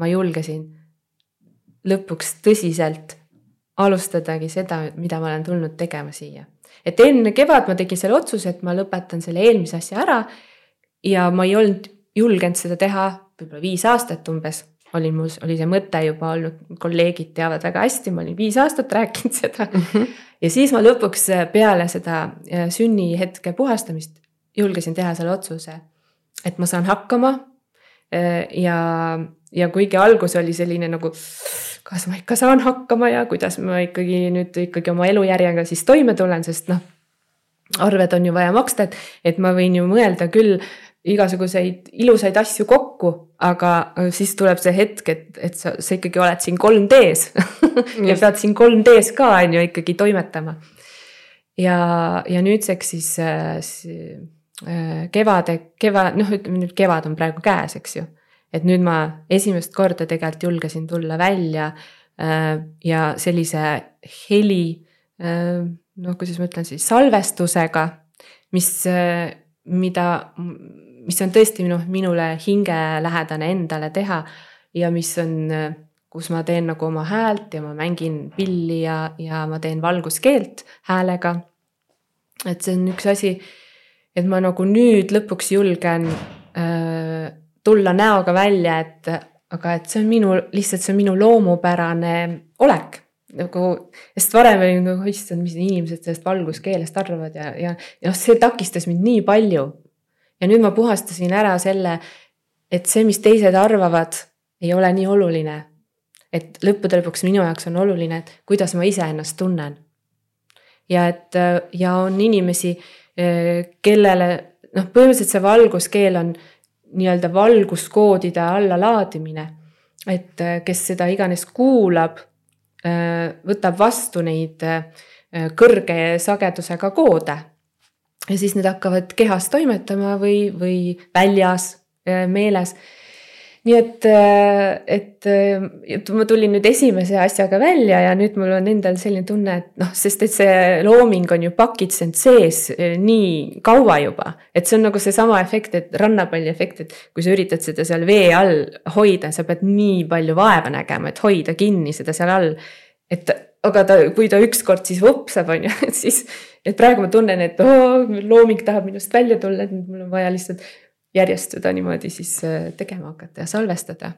ma julgesin lõpuks tõsiselt alustadagi seda, mida ma olen tulnud tegema siia. et enne kevad ma tegin selle otsuse, et ma lõpetan selle eelmise asja ära. ja ma ei olnud julgenud seda teha võib-olla viis aastat umbes oli mul, oli see mõte juba olnud, kolleegid teavad väga hästi, ma olin viis aastat rääkinud seda mm. -hmm. ja siis ma lõpuks äh, peale seda äh, sünnihetke puhastamist julgesin teha selle otsuse, et ma saan hakkama. Äh, ja, ja kuigi algus oli selline nagu, kas ma ikka saan hakkama ja kuidas ma ikkagi nüüd ikkagi oma elujärjega siis toime tulen, sest noh arved on ju vaja maksta, et, et ma võin ju mõelda küll igasuguseid ilusaid asju kokku, aga siis tuleb see hetk, et, et sa, sa ikkagi oled siin 3D-s ja pead siin 3D-s ka on ju ikkagi toimetama. ja, ja nüüdseks siis äh, kevade, kevad, noh, ütleme nüüd kevad on praegu käes, eks ju. et nüüd ma esimest korda tegelikult julgesin tulla välja äh, ja sellise heli äh,, noh, kuidas ma ütlen siis salvestusega, mis äh,, mida mis on tõesti minu, minule hingelähedane endale teha ja mis on, kus ma teen nagu oma häält ja ma mängin pilli ja, ja ma teen valguskeelt häälega. et see on üks asi, et ma nagu nüüd lõpuks julgen äh, tulla näoga välja, et aga et see on minu, lihtsalt see on minu loomupärane olek nagu, sest varem oli nagu, issand, mis inimesed sellest valguskeelest arvavad ja, ja, ja noh, see takistas mind nii palju ja nüüd ma puhastasin ära selle, et see, mis teised arvavad, ei ole nii oluline. et lõppude lõpuks minu jaoks on oluline, et kuidas ma ise ennast tunnen. ja et ja on inimesi, kellele noh, põhimõtteliselt see valguskeel on nii-öelda valguskoodide allalaadimine. et kes seda iganes kuulab, võtab vastu neid kõrge sagedusega koode. Ja siis need hakkavad kehas toimetama või, või väljas meeles nii et, äh, et, äh, et ma tulin nüüd esimese asjaga välja ja nüüd mul on endal selline tunne, et noh, sest et see looming on ju pakitsenud sees äh, nii kaua juba. et see on nagu seesama efekt, et rannapalli efekt, et kui sa üritad seda seal vee all hoida, sa pead nii palju vaeva nägema, et hoida kinni seda seal all. et aga ta, kui ta ükskord siis vupsab, on ju, et siis, et praegu ma tunnen, et oo, looming tahab minust välja tulla, et mul on vaja lihtsalt järjest seda niimoodi siis äh, tegema hakata ja salvestada.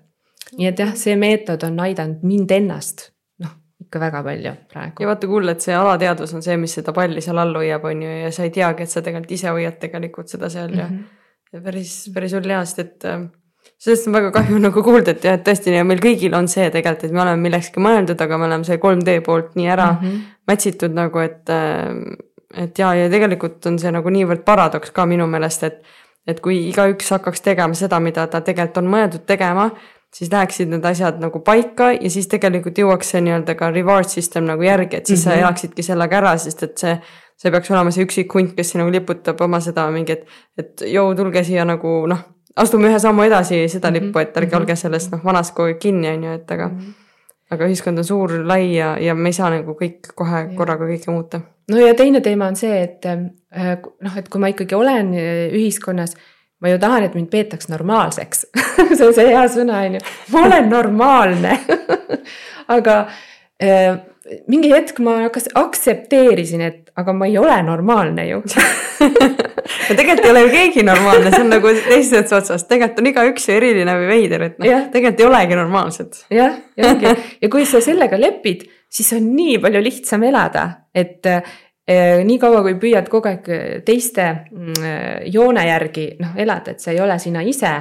nii et jah, see meetod on aidanud mind ennast noh, ikka väga palju praegu. ja vaata, kuule, et see alateadvus on see, mis seda palli seal all hoiab, on ju, ja sa ei teagi, et sa tegelikult ise hoiad tegelikult seda seal mm -hmm. ja, mhm. ja päris, päris hull hea, sest et äh, sellest on väga kahju nagu kuulda, et jah, et tõesti, meil kõigil on see tegelikult, et me oleme millekski mõeldud, aga me oleme see 3D poolt nii ära mm -hmm. mätsitud nagu, et. Äh, et ja, ja tegelikult on see nagu niivõrd paradoks ka minu meelest, et et kui igaüks hakkaks tegema seda, mida ta tegelikult on mõeldud tegema, siis läheksid need asjad nagu paika ja siis tegelikult jõuaks see nii-öelda ka reward system nagu järgi, et siis mm -hmm. sa mhm. elaksidki sellega ära, sest et see. see peaks olema see üksik hunt, kes nagu liputab oma seda mingit, et joo, tulge siia nagu noh, astume ühe sammu edasi seda -hmm. lippu, et ärge -hmm. olge sellest noh, vanast kogu aeg kinni, on ju, et aga mm. -hmm aga ühiskond on suur, lai ja, ja me ei saa nagu kõik kohe korraga kõike muuta no ja teine teema on see, et äh, noh, et kui ma ikkagi olen äh, ühiskonnas, ma ju tahan, et mind peetaks normaalseks see on see hea sõna, on ju, ma olen normaalne aga äh, mingi hetk ma hakkas, aktsepteerisin, et aga ma ei ole normaalne ju no tegelikult ei ole ju keegi normaalne, see on nagu teisest otsast, tegelikult on igaüks ju eriline või veider, et noh, tegelikult ei olegi normaalsed. jah, ja ongi. Ja kui sa sellega lepid siis on nii palju lihtsam elada, et eh, niikaua kui püüad kogu aeg teiste mm, joone järgi noh elada, et sa ei ole sina ise,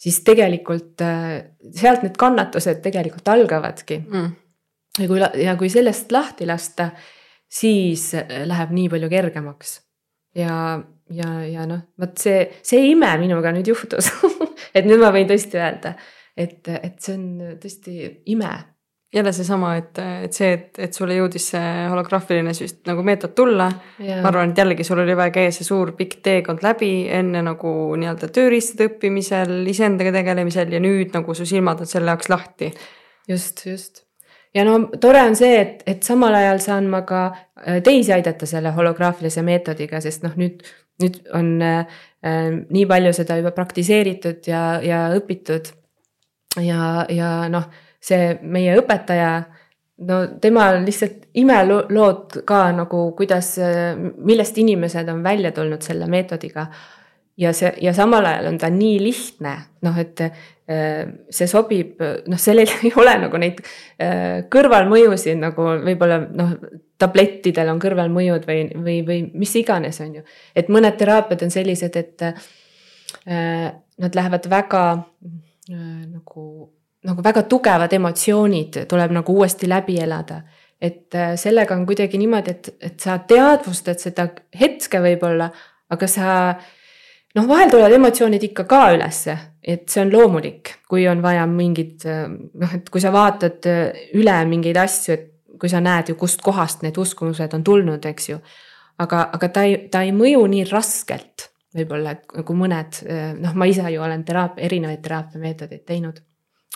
siis tegelikult eh, sealt need kannatused tegelikult algavadki. Mm.. ja kui, ja kui sellest lahti lasta, siis läheb nii palju kergemaks. ja, ja, ja noh, vot see, see ime minuga nüüd juhtus et nüüd ma võin tõesti öelda, et, et see on tõesti ime jälle seesama, et, et see, et, et sulle jõudis see holograafiline süst nagu meetod tulla. ma arvan, et jällegi sul oli vaja käia see suur pikk teekond läbi enne nagu nii-öelda tööriistade õppimisel, iseendaga tegelemisel ja nüüd nagu su silmad on selle jaoks lahti. just, just. ja no tore on see, et, et samal ajal saan ma ka äh, teisi aidata selle holograafilise meetodiga, sest noh, nüüd, nüüd on äh, äh, nii palju seda juba praktiseeritud ja, ja õpitud. ja, ja noh see meie õpetaja, no tema lihtsalt imelood ka nagu, kuidas, millest inimesed on välja tulnud selle meetodiga. ja see ja samal ajal on ta nii lihtne, noh, et äh, see sobib, noh, sellel ei ole nagu neid äh, kõrvalmõjusid nagu võib-olla noh, tablettidel on kõrvalmõjud või, või, või mis iganes, on ju. et mõned teraapiad on sellised, et äh, nad lähevad väga nagu nagu väga tugevad emotsioonid tuleb nagu uuesti läbi elada. et äh, sellega on kuidagi niimoodi, et, et sa teadvustad seda hetke võib-olla, aga sa noh, vahel tulevad emotsioonid ikka ka ülesse, et see on loomulik, kui on vaja mingit äh, noh, et kui sa vaatad äh, üle mingeid asju, et kui sa näed ju, kustkohast need uskumused on tulnud, eks ju. aga, aga ta ei, ta ei mõju nii raskelt võib-olla, et nagu mõned noh, ma ise ju olen teraapia, erinevaid teraapiameetodeid teinud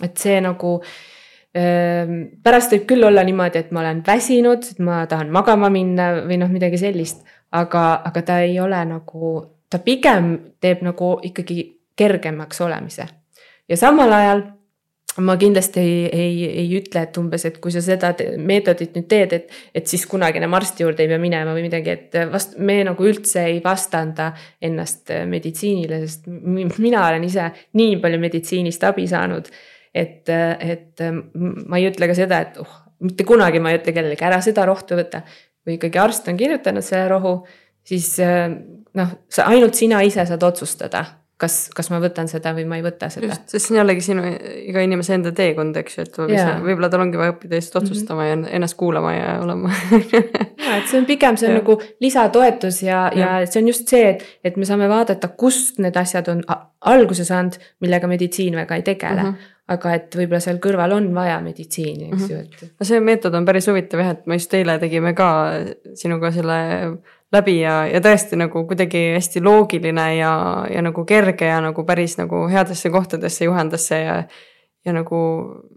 et see nagu ähm, pärast võib küll olla niimoodi, et ma olen väsinud, et ma tahan magama minna või noh, midagi sellist, aga, aga ta ei ole nagu, ta pigem teeb nagu ikkagi kergemaks olemise. ja samal ajal ma kindlasti ei, ei, ei ütle, et umbes, et kui sa seda meetodit nüüd teed, et, et siis kunagi enam arsti juurde ei pea minema või midagi, et vast me nagu üldse ei vastanda ennast meditsiinile, sest mina olen ise nii palju meditsiinist abi saanud et, et ma ei ütle ka seda, et oh, mitte kunagi ma ei ütle kellelegi, ära seda rohtu võta. kui ikkagi arst on kirjutanud selle rohu, siis noh, sa ainult sina ise saad otsustada, kas, kas ma võtan seda või ma ei võta seda. just, sest see on jällegi sinu iga inimese enda teekond, eks ju, et võib-olla tal ongi vaja õppida lihtsalt otsustama mm -hmm. ja ennast kuulama ja olema ja et see on pigem, see on Jah. nagu lisatoetus ja, ja Jah. see on just see, et, et me saame vaadata, kust need asjad on alguse saanud, millega meditsiin väga ei tegele mm. Mhm. -hmm. aga et võib-olla seal kõrval on vaja meditsiini, eks Mhm. ju, et no see meetod on päris huvitav jah, et me just eile tegime ka sinuga selle läbi ja, ja tõesti nagu kuidagi hästi loogiline ja, ja nagu kerge ja nagu päris nagu headesse kohtadesse juhendas see ja ja nagu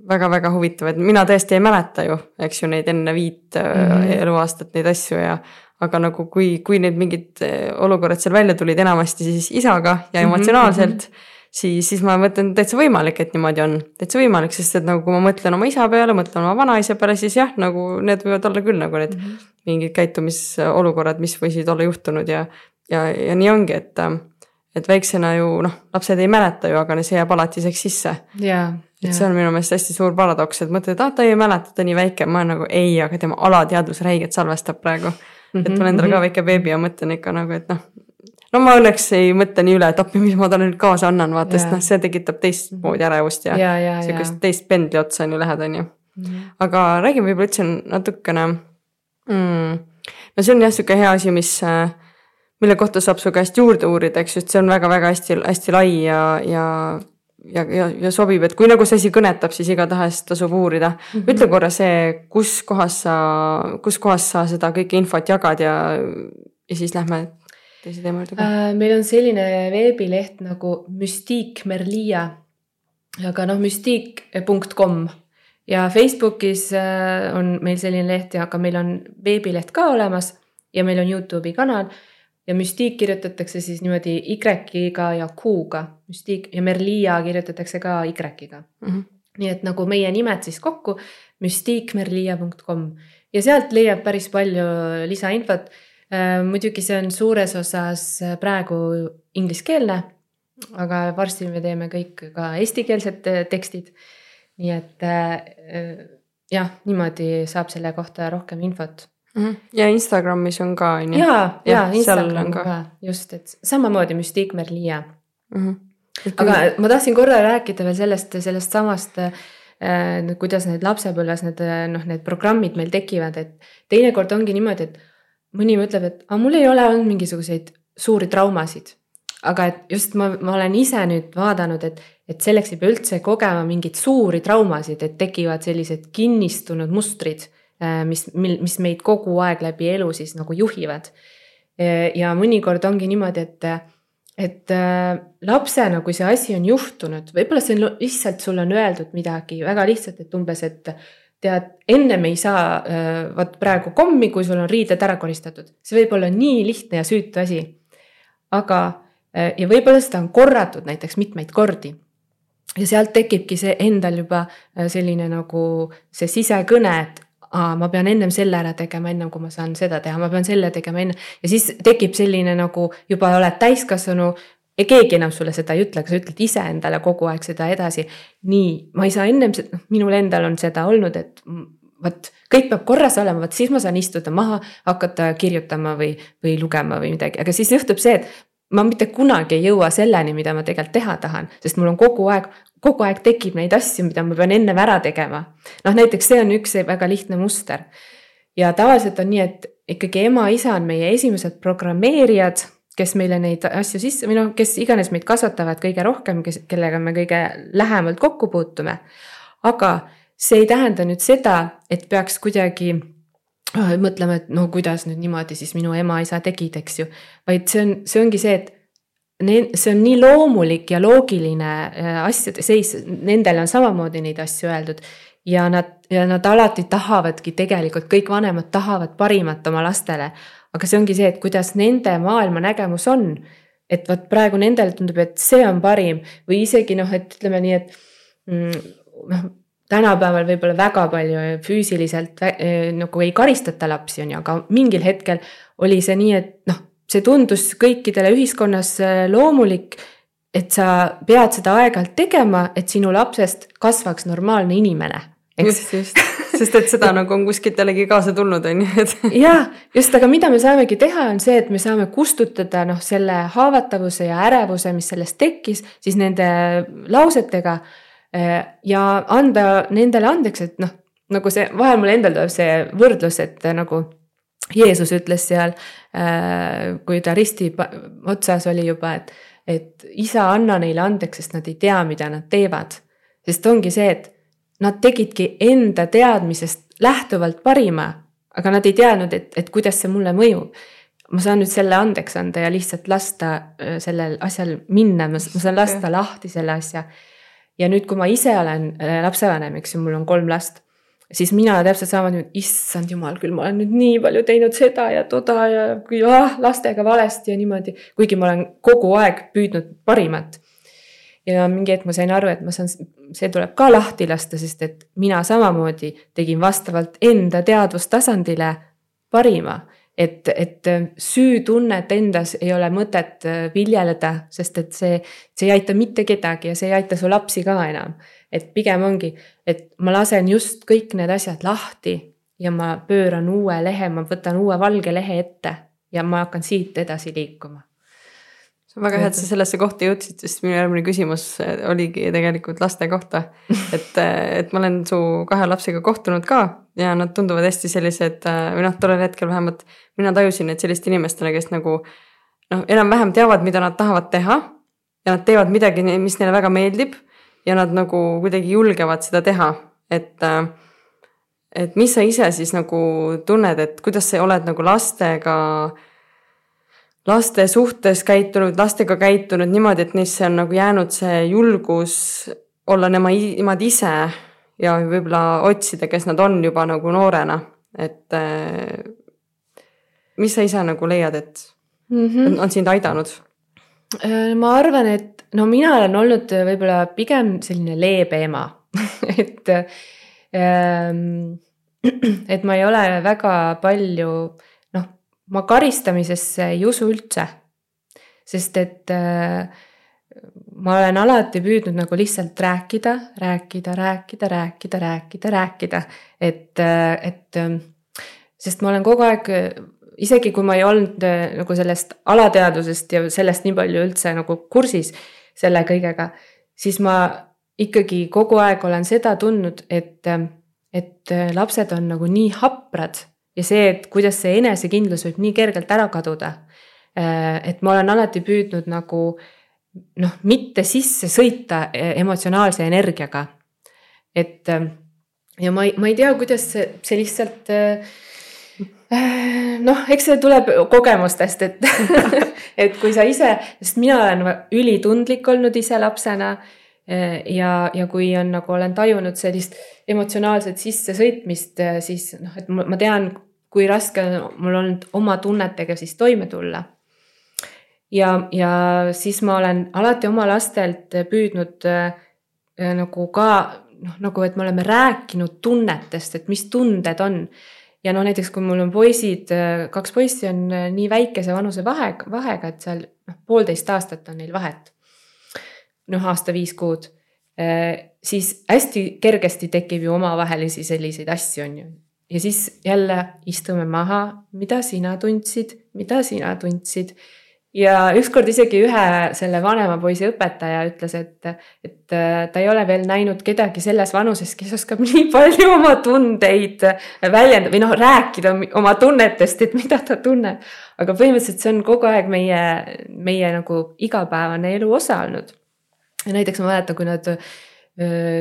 väga-väga huvitav, et mina tõesti ei mäleta ju, eks ju, neid enne viit mm. -hmm. eluaastat neid asju ja aga nagu kui, kui need mingid eh, olukorrad seal välja tulid enamasti siis isaga ja Mhm, emotsionaalselt mm, -hmm. Siis, siis ma mõtlen täitsa võimalik, et niimoodi on, täitsa võimalik, sest et nagu kui ma mõtlen oma isa peale, mõtlen oma vanaisa peale, siis jah, nagu need võivad olla küll nagu need mm -hmm. mingid käitumisolukorrad, mis võisid olla juhtunud ja, ja, ja nii ongi, et et väiksena ju noh, lapsed ei mäleta ju, aga see jääb alatiseks sisse ja, et see on minu meelest hästi suur paradoks, et mõtled, et ah, ta ei mäleta, ta nii väike, ma nagu ei, aga tema alateadvus räigelt salvestab praegu. et mul endal ka väike beebi ja mõtlen ikka nagu, et noh. No ma õnneks ei mõtle nii üle, et appi, mis ma talle nüüd kaasa annan, vaata, sest noh, see tekitab teistmoodi ärevust ja, ja, ja, sihukest teist pendli otsa on ju lähed, on ju. aga räägime võib-olla üldse natukene mm,. no see on jah, sihuke hea asi, mis, äh, mille kohta saab su käest juurde uurida, eks ju, et see on väga-väga hästi-hästi lai ja, ja ja, ja, ja sobib, et kui nagu see asi kõnetab, siis igatahes tasub uurida mm. -hmm. ütle korra see, kus kohas sa, kus kohas sa seda kõike infot jagad ja, ja siis lähme teise teema juurde ka. Äh, meil on selline veebileht nagu Mystique Merlia, aga noh, mystique.com ja Facebookis äh, on meil selline leht ja, aga meil on veebileht ka olemas ja meil on Youtube'i kanal ja Mystique kirjutatakse siis niimoodi Y-ga ja Q-ga, Mystique ja Merlia kirjutatakse ka Y-ga Mm -hmm. nii et nagu meie nimed siis kokku, mystiquemerlia.com ja sealt leiab päris palju lisainfot. Muidugi see on suures osas praegu ingliskeelne, aga varsti me teeme kõik ka eestikeelsed äh, tekstid. nii et äh, jah, niimoodi saab selle kohta rohkem infot. -hmm. ja Instagramis on ka on ju? ja, ja Instagram on ka, ka. just, et samamoodi Mystique Merlia mm. -hmm. aga ma tahtsin korra rääkida veel sellest, sellest samast äh, kuidas need lapsepõlves need äh, noh, need programmid meil tekivad, et teinekord ongi niimoodi, et mõni mõtleb, et aga mul ei ole olnud mingisuguseid suuri traumasid. aga et just ma, ma olen ise nüüd vaadanud, et, et selleks ei pea üldse kogema mingeid suuri traumasid, et tekivad sellised kinnistunud mustrid, mis, mil, mis meid kogu aeg läbi elu siis nagu juhivad. ja mõnikord ongi niimoodi, et et äh, lapsena, kui see asi on juhtunud, võib-olla see on lihtsalt sulle on öeldud midagi väga lihtsalt, et umbes, et tead, ennem ei saa äh, vot praegu kommi, kui sul on riided ära koristatud. see võib olla nii lihtne ja süütu asi. aga äh,, ja võib-olla seda on korratud näiteks mitmeid kordi. ja sealt tekibki see endal juba äh, selline nagu see sisekõne, et aa, ma pean ennem selle ära tegema, ennem kui ma saan seda teha, ma pean selle tegema enne. ja siis tekib selline nagu juba oled täiskasvanu ja keegi enam sulle seda ei ütle, aga sa ütled ise endale kogu aeg seda edasi. nii, ma ei saa ennem, noh minul endal on seda olnud, et vot kõik peab korras olema, vot siis ma saan istuda maha, hakata kirjutama või, või lugema või midagi, aga siis juhtub see, et ma mitte kunagi ei jõua selleni, mida ma tegelikult teha tahan, sest mul on kogu aeg, kogu aeg tekib neid asju, mida ma pean ennem ära tegema. noh, näiteks see on üks väga lihtne muster. ja tavaliselt on nii, et ikkagi ema-isa on meie esimesed programmeerijad, kes meile neid asju sisse või noh, kes iganes meid kasvatavad kõige rohkem, kes, kellega me kõige lähemalt kokku puutume. aga see ei tähenda nüüd seda, et peaks kuidagi oh, mõtlema, et no kuidas nüüd niimoodi siis minu ema-isa tegid, eks ju. vaid see on, see ongi see, et ne-, see on nii loomulik ja loogiline äh, asjade seis, nendele on samamoodi neid asju öeldud. ja nad, ja nad alati tahavadki tegelikult, kõik vanemad tahavad parimat oma lastele. Aga see ongi see, et kuidas nende maailmanägemus on. et vot praegu nendele tundub, et see on parim või isegi noh, et ütleme nii, et mm, noh tänapäeval võib-olla väga palju füüsiliselt äh, nagu ei karistata lapsi, on ju, aga mingil hetkel oli see nii, et noh, see tundus kõikidele ühiskonnas äh, loomulik, et sa pead seda aeg-ajalt tegema, et sinu lapsest kasvaks normaalne inimene. Just, just sest et seda nagu on kuskilt jällegi kaasa tulnud, on ju, et. jah, just, aga mida me saamegi teha, on see, et me saame kustutada noh, selle haavatavuse ja ärevuse, mis sellest tekkis, siis nende lausetega. Eh, ja anda nendele andeks, et noh, nagu see, vahel mul endal tuleb see võrdlus, et nagu Jeesus ütles seal, eh, kui ta risti otsas oli juba, et, et isa, anna neile andeks, sest nad ei tea, mida nad teevad. sest ongi see, et nad tegidki enda teadmisest lähtuvalt parima, aga nad ei teadnud, et, et kuidas see mulle mõjub. ma saan nüüd selle andeks anda ja lihtsalt lasta äh, sellel asjal minna, ma saan lasta lahti selle asja. ja nüüd, kui ma ise olen äh, lapsevanem, eks ju, mul on kolm last, siis mina täpselt samamoodi, issand jumal küll, ma olen nüüd nii palju teinud seda ja toda ja kui ah, lastega valesti ja niimoodi, kuigi ma olen kogu aeg püüdnud parimat ja mingi hetk ma sain aru, et ma saan, see tuleb ka lahti lasta, sest et mina samamoodi tegin vastavalt enda teadvustasandile parima. et, et süütunnet endas ei ole mõtet äh, viljeleda, sest et see, see ei aita mitte kedagi ja see ei aita su lapsi ka enam. et pigem ongi, et ma lasen just kõik need asjad lahti ja ma pööran uue lehe, ma võtan uue valge lehe ette ja ma hakkan siit edasi liikuma väga hea, et sa sellesse kohta jõudsid, sest minu järgmine küsimus äh, oligi tegelikult laste kohta. et, äh, et ma olen su kahe lapsega kohtunud ka ja nad tunduvad hästi sellised äh, või noh, tollel hetkel vähemalt mina tajusin neid selliste inimestena, kes nagu noh, enam-vähem teavad, mida nad tahavad teha. ja nad teevad midagi, mis neile väga meeldib ja nad nagu kuidagi julgevad seda teha, et et mis sa ise siis nagu tunned, et kuidas sa oled nagu lastega äh, laste suhtes käitunud, lastega käitunud niimoodi, et neisse on nagu jäänud see julgus olla nema, nemad ise ja võib-olla otsida, kes nad on juba nagu noorena, et äh, mis sa ise nagu leiad, et mm -hmm. on sind aidanud? Äh, ma arvan, et no mina olen olnud võib-olla pigem selline leebe ema et ähm, et ma ei ole väga palju ma karistamisesse ei usu üldse. sest et äh, ma olen alati püüdnud nagu lihtsalt rääkida, rääkida, rääkida, rääkida, rääkida, rääkida, et, äh, et ähm, sest ma olen kogu aeg, isegi kui ma ei olnud äh, nagu sellest alateadvusest ja sellest nii palju üldse nagu kursis selle kõigega, siis ma ikkagi kogu aeg olen seda tundnud, et, et lapsed on nagu nii haprad ja see, et kuidas see enesekindlus võib nii kergelt ära kaduda. Äh, et ma olen alati püüdnud nagu noh, mitte sisse sõita e-, emotsionaalse energiaga. et äh, ja ma ei, ma ei tea, kuidas see, see lihtsalt äh, noh, eks see tuleb kogemustest, et et kui sa ise, sest mina olen ülitundlik olnud ise lapsena ja, ja kui on nagu olen tajunud sellist emotsionaalset sissesõitmist, siis noh, et ma tean, kui raske mul olnud oma tunnetega siis toime tulla. ja, ja siis ma olen alati oma lastelt püüdnud äh, nagu ka noh, nagu et me oleme rääkinud tunnetest, et mis tunded on. ja noh, näiteks kui mul on poisid, äh, kaks poissi on äh, nii väikese vanuse vahe, vahega, et seal noh, poolteist aastat on neil vahet. Noh, aasta viis kuud siis hästi kergesti tekib ju omavahelisi selliseid asju, on ju ja siis jälle istume maha, mida sina tundsid, mida sina tundsid. ja ükskord isegi ühe selle vanema poisi õpetaja ütles, et, et äh, ta ei ole veel näinud kedagi selles vanuses, kes oskab nii palju oma tundeid väljendada või noh, rääkida oma tunnetest, et mida ta tunneb. aga põhimõtteliselt see on kogu aeg meie, meie nagu igapäevane elu osa olnud. Näiteks ma mäletan, kui nad,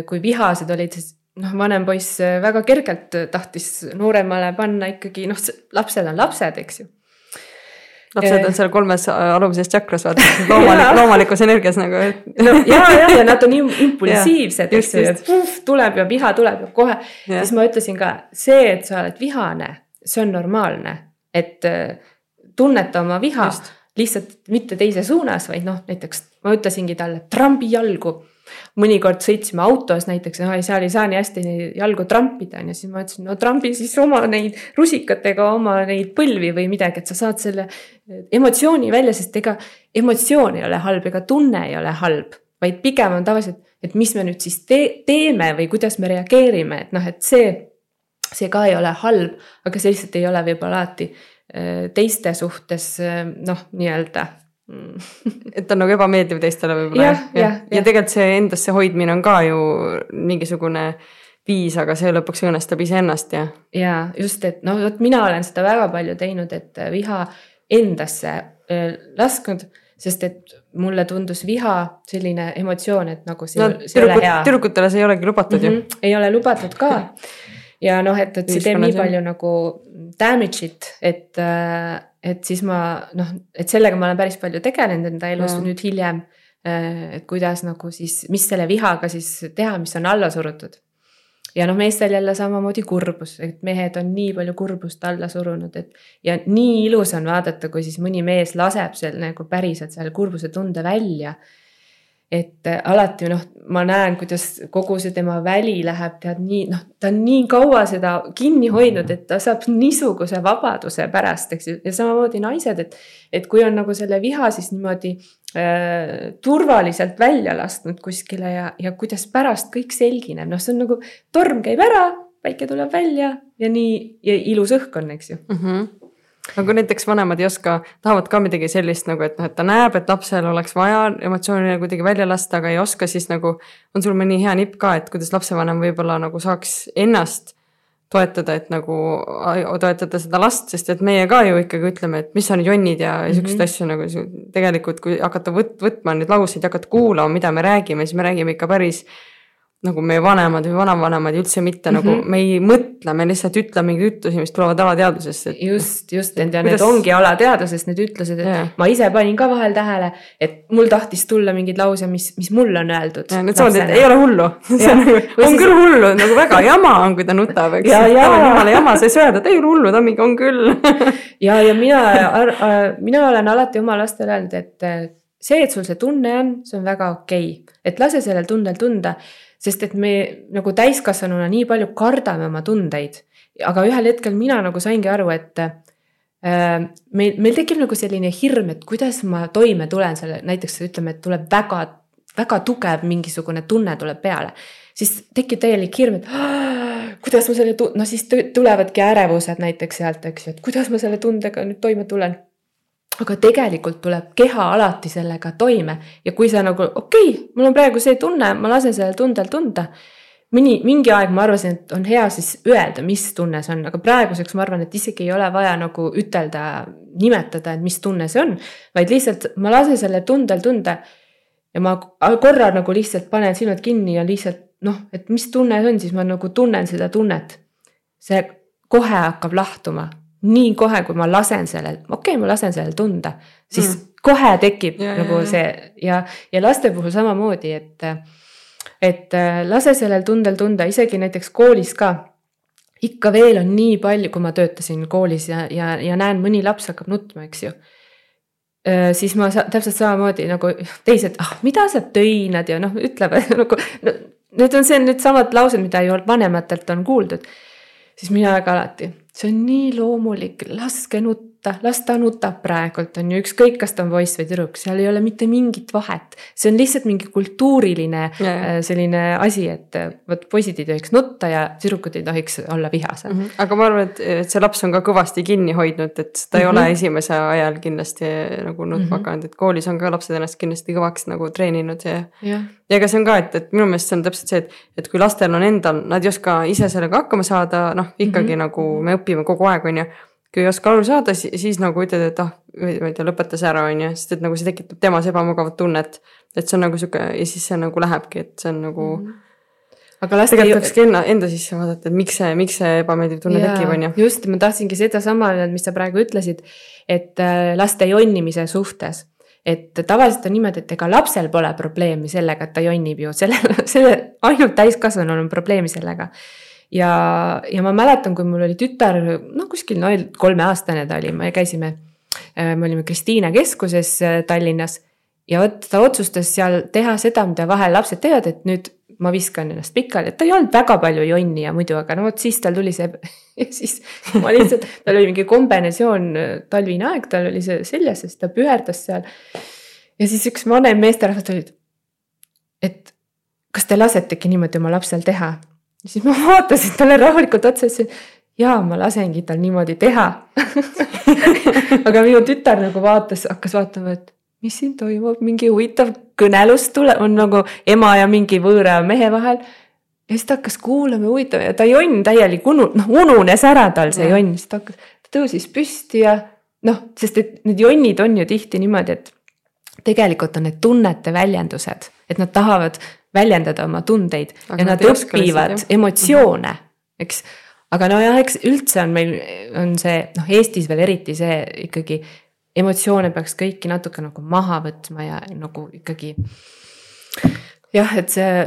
kui vihased olid, siis noh, vanem poiss väga kergelt tahtis nooremale panna ikkagi noh, lapsed on lapsed, eks ju. lapsed on seal kolmes alumises tšakras vaata loomalik, loomalikus energias nagu. no ja, ja, ja nad on impulsiivsed, eks ju, et uh, tuleb ja viha tuleb ja kohe. siis ma ütlesin ka see, et sa oled vihane, see on normaalne, et tunneta oma viha. Lihtsalt mitte teise suunas, vaid noh, näiteks ma ütlesingi talle trambi jalgu. Mõnikord sõitsime autos näiteks, no seal ei saa nii hästi jalgu trampida, on ju, siis ma ütlesin, no trambi siis oma neid rusikatega oma neid põlvi või midagi, et sa saad selle emotsiooni välja, sest ega emotsioon ei ole halb, ega tunne ei ole halb, vaid pigem on tavaliselt, et mis me nüüd siis te teeme või kuidas me reageerime, et noh, et see see ka ei ole halb, aga see lihtsalt ei ole võib-olla alati teiste suhtes noh, nii-öelda et ta on nagu ebameeldiv teistele võib-olla. ja, ja, ja. ja tegelikult see endasse hoidmine on ka ju mingisugune viis, aga see lõpuks õõnestab iseennast ja. ja just, et noh, vot mina olen seda väga palju teinud, et viha endasse lasknud, sest et mulle tundus viha selline emotsioon, et nagu see, no, see tüdrukut, ei ole hea. tüdrukutele see ei olegi lubatud mm -hmm. ju. ei ole lubatud ka ja noh, et, et see teeb nii palju nagu damage'it, et, äh, et siis ma noh, et sellega ma olen päris palju tegelenud enda elus ja. nüüd hiljem. Äh, et kuidas nagu siis, mis selle vihaga siis teha, mis on alla surutud. ja noh, meestel jälle samamoodi kurbus, et mehed on nii palju kurbust alla surunud, et. ja nii ilus on vaadata, kui siis mõni mees laseb seal nagu päriselt selle kurbuse tunde välja et äh, alati noh, ma näen, kuidas kogu see tema väli läheb, tead nii noh, ta on nii kaua seda kinni hoidnud, et ta saab niisuguse vabaduse pärast, eks ju, ja samamoodi naised, et. et kui on nagu selle viha siis niimoodi äh, turvaliselt välja lasknud kuskile ja, ja kuidas pärast kõik selgineb, noh, see on nagu torm käib ära, päike tuleb välja ja nii ja ilus õhk on, eks ju mm. -hmm aga kui näiteks vanemad ei oska, tahavad ka midagi sellist nagu, et noh, et ta näeb, et lapsel oleks vaja emotsioone kuidagi välja lasta, aga ei oska, siis nagu. on sul mõni hea nipp ka, et kuidas lapsevanem võib-olla nagu saaks ennast toetada, et nagu toetada seda last, sest et meie ka ju ikkagi ütleme, et mis on jonnid ja mm -hmm. siukseid asju nagu tegelikult, kui hakata võt-, võtma neid lauseid ja hakata kuulama, mida me räägime, siis me räägime ikka päris nagu meie vanemad või vanavanemad ja üldse mitte mm -hmm. nagu mhm. me ei mõtle, me lihtsalt ütleme mingeid ütlusi, mis tulevad alateadvusest et.... just, just, et ja kuidas... need ongi alateadvusest need ütlused, et yeah. ma ise panin ka vahel tähele, et mul tahtis tulla mingeid lause, mis, mis mulle on öeldud. Need samad, et ei ole hullu. Nagu, on siis... küll hullu, nagu väga jama on, kui ta nutab, eks. jumala jama, sa ei saa öelda, et ei ole hullu, ta mingi on küll ja, ja mina, mina olen alati oma lastele öelnud, et see, et sul see tunne on, see on väga okei okay., et lase sellel tundel tunda sest et me nagu täiskasvanuna nii palju kardame oma tundeid. aga ühel hetkel mina nagu saingi aru, et äh, meil, meil tekib nagu selline hirm, et kuidas ma toime tulen selle, näiteks ütleme, et tuleb väga, väga tugev mingisugune tunne tuleb peale. siis tekib täielik hirm, et kuidas ma selle, no siis tulevadki ärevused näiteks sealt, eks ju, et kuidas ma selle tundega nüüd toime tulen aga tegelikult tuleb keha alati sellega toime ja kui sa nagu okei okay,, mul on praegu see tunne, ma lasen sellel tundel tunda. mõni, mingi aeg ma arvasin, et on hea siis öelda, mis tunne see on, aga praeguseks ma arvan, et isegi ei ole vaja nagu ütelda, nimetada, et mis tunne see on. vaid lihtsalt ma lasen sellel tundel tunda. ja ma korra nagu lihtsalt panen silmad kinni ja lihtsalt noh, et mis tunne see on, siis ma nagu tunnen seda tunnet. see kohe hakkab lahtuma nii kohe, kui ma lasen sellel, okei okay,, ma lasen sellel tunda, siis mm. kohe tekib ja, nagu see ja, ja laste puhul samamoodi, et. et äh, lase sellel tundel tunda, isegi näiteks koolis ka. ikka veel on nii palju, kui ma töötasin koolis ja, ja, ja näen, mõni laps hakkab nutma, eks ju äh, siis ma sa, täpselt samamoodi nagu teised, ah mida sa töinad ja noh, ütlevad nagu no,. Need on see, needsamad laused, mida ju vanematelt on kuuldud. siis mina ka alati see on nii loomulik, laske nutta nutta, las ta nutab praegult, on ju, ükskõik, kas ta on poiss või tüdruk, seal ei ole mitte mingit vahet. see on lihtsalt mingi kultuuriline ja. Äh, selline asi, et äh, vot poisid ei tohiks nutta ja tüdrukud ei tohiks olla vihased mm. -hmm. aga ma arvan, et see laps on ka kõvasti kinni hoidnud, et ta ei mm -hmm. ole esimese ajal kindlasti nagu nutma mm -hmm. hakanud, et koolis on ka lapsed ennast kindlasti kõvaks nagu treeninud ja. ja ega see on ka, et, et minu meelest see on täpselt see, et, et kui lastel on endal, nad ei oska ise sellega hakkama saada, noh ikkagi mm -hmm. nagu me õpime kogu aeg, on ju kui ei oska aru saada, siis nagu ütled, et ah, ma ei tea, lõpeta see ära, on ju, sest et nagu see tekitab temas ebamugavat tunnet. et see on nagu sihuke ja siis see nagu lähebki, et see on nagu mm. -hmm aga laste. tegelikult tulekski enda, enda sisse vaadata, et miks see, miks see ebameeldiv tunne tekib, on ju. just, ma tahtsingi sedasama mis sa praegu ütlesid, et äh, laste jonnimise suhtes. et tavaliselt on niimoodi, et ega lapsel pole probleemi sellega, et ta jonnib ju, selle, selle ainult täiskasvanul on probleemi sellega ja, ja ma mäletan, kui mul oli tütar, no kuskil no kolmeaastane ta oli, me käisime, äh, me olime Kristiine keskuses äh, Tallinnas. ja vot ta otsustas seal teha seda, mida vahel lapsed teevad, et nüüd ma viskan ennast pikali, et ta ei olnud väga palju jonni ja muidu, aga no vot siis tal tuli see ja siis ma lihtsalt, tal oli mingi kombinatsioon, äh, talvine aeg, tal oli see seljas ja siis ta püherdas seal. ja siis üks vanem meesterahvas tuli, et kas te lasetegi niimoodi oma lapsel teha siis ma vaatasin talle rahulikult otsa ja ütlesin, jaa, ma lasengi tal niimoodi teha aga minu tütar nagu vaatas, hakkas vaatama, et mis siin toimub, mingi huvitav kõnelus tule-, on nagu ema ja mingi võõra mehe vahel. ja siis ta hakkas kuulama, huvitav ja ta jonn täielik unu-, noh ununes ära tal see jonn, siis ta hakkas, ta tõusis püsti ja noh, sest et need jonnid on ju tihti niimoodi, et tegelikult on need tunnete väljendused, et nad tahavad väljendada oma tundeid Aga ja nad, nad õpivad emotsioone, eks aga nojah, eks üldse on meil, on see noh, Eestis veel eriti see ikkagi emotsioone peaks kõiki natuke nagu maha võtma ja nagu ikkagi. jah, et see,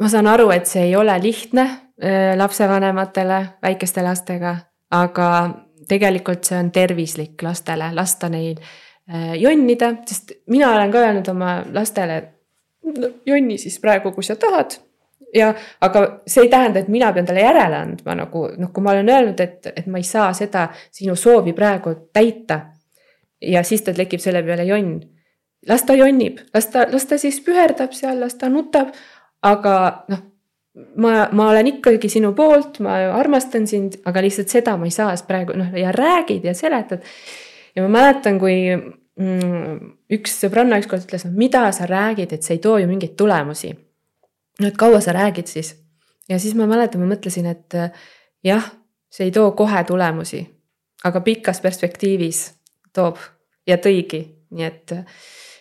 ma saan aru, et see ei ole lihtne äh, lapsevanematele väikeste lastega, aga tegelikult see on tervislik lastele, lasta neil äh, jonnida, sest mina olen ka öelnud oma lastele, no jonni siis praegu, kui sa tahad ja, aga see ei tähenda, et mina pean talle järele andma nagu noh, kui ma olen öelnud, et, et ma ei saa seda sinu soovi praegu täita. ja siis tal tekib selle peale jonn. las ta jonnib, las ta, las ta siis püherdab seal, las ta nutab. aga noh, ma, ma olen ikkagi sinu poolt, ma armastan sind, aga lihtsalt seda ma ei saa, praegu noh ja räägid ja seletad. ja ma mäletan, kui üks sõbranna ükskord ütles, no mida sa räägid, et see ei too ju mingeid tulemusi no et kaua sa räägid siis? ja siis ma mäletan, ma mõtlesin, et äh, jah, see ei too kohe tulemusi, aga pikas perspektiivis toob ja tõigi, nii et,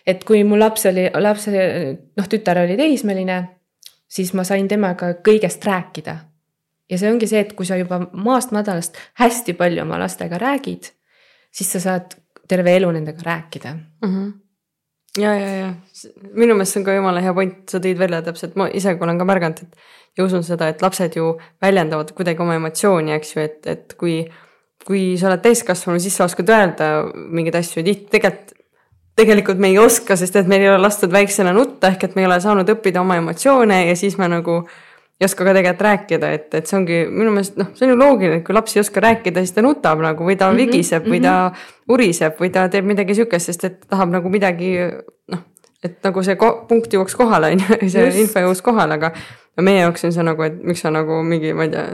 et kui mu laps oli, laps, noh, tütar oli teismeline, siis ma sain temaga kõigest rääkida. ja see ongi see, et kui sa juba maast madalast hästi palju oma lastega räägid, siis sa saad terve elu nendega rääkida mm. -hmm ja, ja, ja minu meelest see on ka jumala hea point, sa tõid välja täpselt, ma ise olen ka märganud, et ja usun seda, et lapsed ju väljendavad kuidagi oma emotsiooni, eks ju, et, et kui, kui sa oled täiskasvanu, siis sa oskad öelda mingeid asju, tihti tegelikult, tegelikult me ei oska, sest et meil ei ole lastud väiksena nutta, ehk et me ei ole saanud õppida oma emotsioone ja siis me nagu ei oska ka tegelikult rääkida, et, et see ongi minu meelest noh, see on ju loogiline, et kui laps ei oska rääkida, siis ta nutab nagu või ta -hmm, vigiseb mm -hmm. või ta mhm. uriseb või ta teeb midagi sihukest, sest et tahab nagu midagi noh, et nagu see punkt jõuaks kohale, on ju, see Just. info jõuaks kohale, aga ja meie jaoks on see nagu, et miks sa nagu mingi, ma ei tea,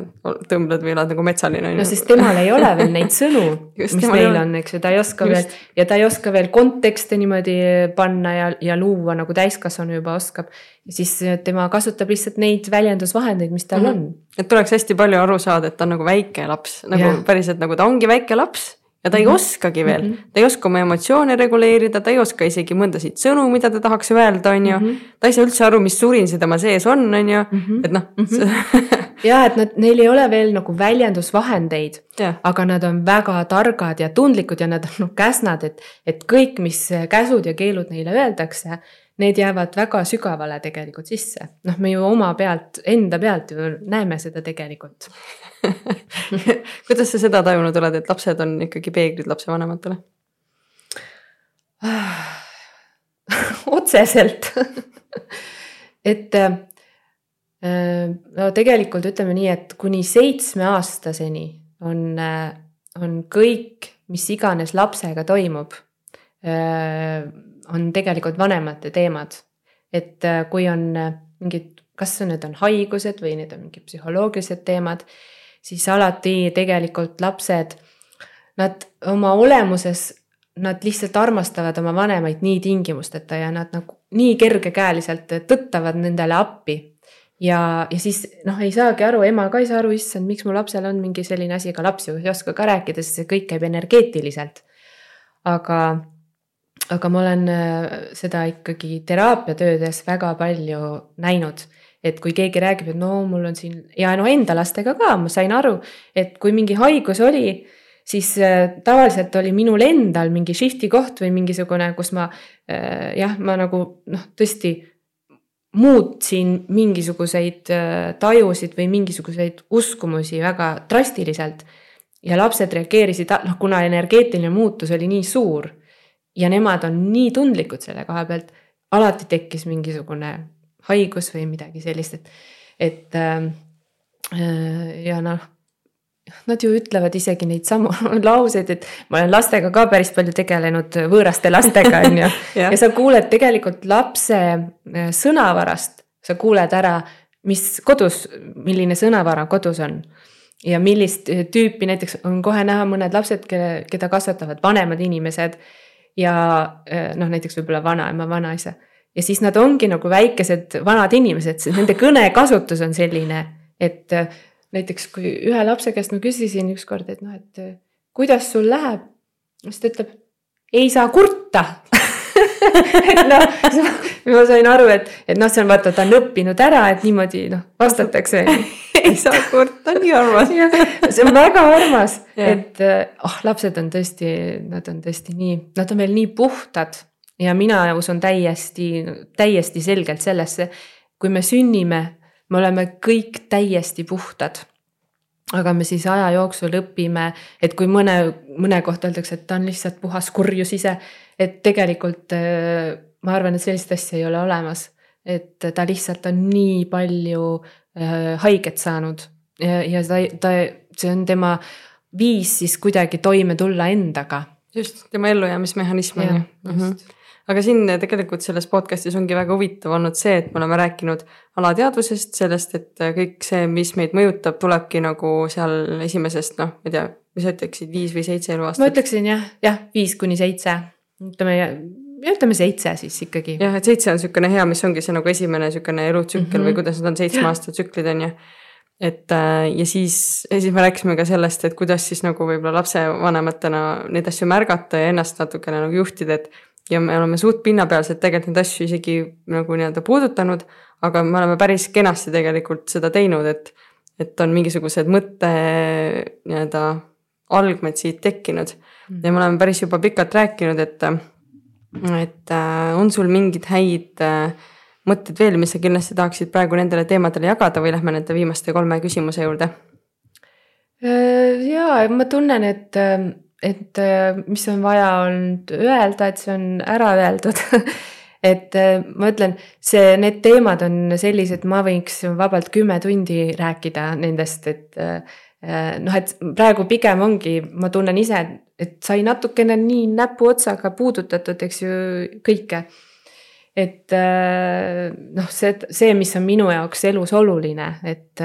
tõmbled või elad nagu metsaline on ju. no sest temal ei ole veel neid sõnu mis meil on, eks ju, ta ei oska Just. veel ja ta ei oska veel kontekste niimoodi panna ja, ja luua nagu täiskasvanu juba oskab. ja siis tema kasutab lihtsalt neid väljendusvahendeid, mis tal mm -hmm. on. et tuleks hästi palju aru saada, et ta on nagu väike laps, nagu yeah. päriselt nagu ta ongi väike laps ja ta ei mm -hmm. oskagi veel mm, -hmm. ta ei oska oma emotsioone reguleerida, ta ei oska isegi mõndasid sõnu, mida ta tahaks öelda, on ju mm. -hmm. ta ei saa üldse aru, mis surin see tema sees on, on ju -hmm. et noh mm -hmm. ja et nad, neil ei ole veel nagu väljendusvahendeid, aga nad on väga targad ja tundlikud ja nad on noh käsnad, et, et kõik, mis käsud ja keelud neile öeldakse, need jäävad väga sügavale tegelikult sisse. noh, me ju oma pealt, enda pealt ju näeme seda tegelikult. Kuidas sa seda tajunud oled, et lapsed on ikkagi peeglid lapsevanematele? Otseselt. Et äh, no tegelikult ütleme nii, et kuni seitsmeaastaseni on, äh, on kõik, mis iganes lapsega toimub, äh, on tegelikult vanemate teemad. et kui on mingid, kas need on haigused või need on mingid psühholoogilised teemad siis alati tegelikult lapsed, nad oma olemuses, nad lihtsalt armastavad oma vanemaid nii tingimusteta ja nad nagu nii kergekäeliselt tõttavad nendele appi. ja, ja siis noh, ei saagi aru, ema ka ei saa aru, issand, miks mu lapsel on mingi selline asi, aga laps ju ei oska ka rääkida, sest see kõik käib energeetiliselt. aga, aga ma olen äh, seda ikkagi teraapiatöödes väga palju näinud et kui keegi räägib, et no mul on siin ja no enda lastega ka, ma sain aru, et kui mingi haigus oli, siis äh, tavaliselt oli minul endal mingi shift'i koht või mingisugune, kus ma äh, jah, ma nagu noh, tõesti muutsin mingisuguseid tajusid või mingisuguseid uskumusi väga drastiliselt. ja lapsed reageerisid, noh, kuna energeetiline muutus oli nii suur ja nemad on nii tundlikud selle koha pealt, alati tekkis mingisugune haigus või midagi sellist, et, et äh, äh, ja noh nad ju ütlevad isegi neid samu lauseid, et ma olen lastega ka päris palju tegelenud, võõraste lastega, on ju. ja sa kuuled tegelikult lapse äh, sõnavarast, sa kuuled ära, mis kodus, milline sõnavara kodus on. Ja millist tüüpi näiteks on kohe näha mõned lapsed, kelle, keda kasvatavad vanemad inimesed ja noh, näiteks võib-olla vanaema, vanaisa. Ja siis nad ongi nagu väikesed vanad inimesed, nende kõnekasutus on selline, et äh, näiteks kui ühe lapse käest ma küsisin ükskord, et noh, et äh, kuidas sul läheb, siis ta ütleb, ei saa kurta. Noh, ma sain aru, et, et noh, see on vaata, ta on õppinud ära, et niimoodi noh, vastatakse ei saa kurta, nii armas see on väga armas, et oh, lapsed on tõesti, nad on tõesti nii, nad on veel nii puhtad ja mina usun täiesti, täiesti selgelt sellesse, kui me sünnime, me oleme kõik täiesti puhtad. aga me siis aja jooksul õpime, et kui mõne, mõne kohta öeldakse, et ta on lihtsalt puhas kurjus ise, et tegelikult äh, ma arvan, et sellist asja ei ole olemas. et ta lihtsalt on nii palju haiget saanud ja, ja ta, ta, see on tema viis siis kuidagi toime tulla endaga. just, tema ellujäämismehhanism on ju. Mhm aga siin tegelikult selles podcast'is ongi väga huvitav olnud see, et me oleme rääkinud alateadvusest, sellest, et kõik see, mis meid mõjutab, tulebki nagu seal esimesest noh, ma ei tea, mis sa ütleksid, viis või seitse eluaastat? ma ütleksin jah, jah, viis kuni seitse, ütleme ütleme seitse siis ikkagi. jah, et seitse on niisugune hea, mis ongi see nagu esimene niisugune elutsükkel mm -hmm. või kuidas need on seitsmeaastased tsüklid on ju et äh, ja siis, ja siis me rääkisime ka sellest, et kuidas siis nagu võib-olla lapsevanematena neid asju märgata ja ennast natukene nagu juhtida, et ja me oleme suht pinnapealselt tegelikult neid asju isegi nagu nii-öelda puudutanud, aga me oleme päris kenasti tegelikult seda teinud, et, et on mingisugused mõtte nii-öelda algmed siit tekkinud mm. ja me oleme päris juba pikalt rääkinud, et, et äh, on sul mingeid häid äh, mõtteid veel, mis sa kindlasti tahaksid praegu nendele teemadele jagada või lähme nende viimaste kolme küsimuse juurde? Äh, ja ma tunnen, et et äh, mis on vaja olnud öelda, et see on ära öeldud et äh, ma ütlen, see, need teemad on sellised, ma võiks vabalt kümme tundi rääkida nendest, et äh, noh, et praegu pigem ongi, ma tunnen ise, et sai natukene nii näpuotsaga puudutatud, eks ju, kõike. et noh, see, see, mis on minu jaoks elus oluline, et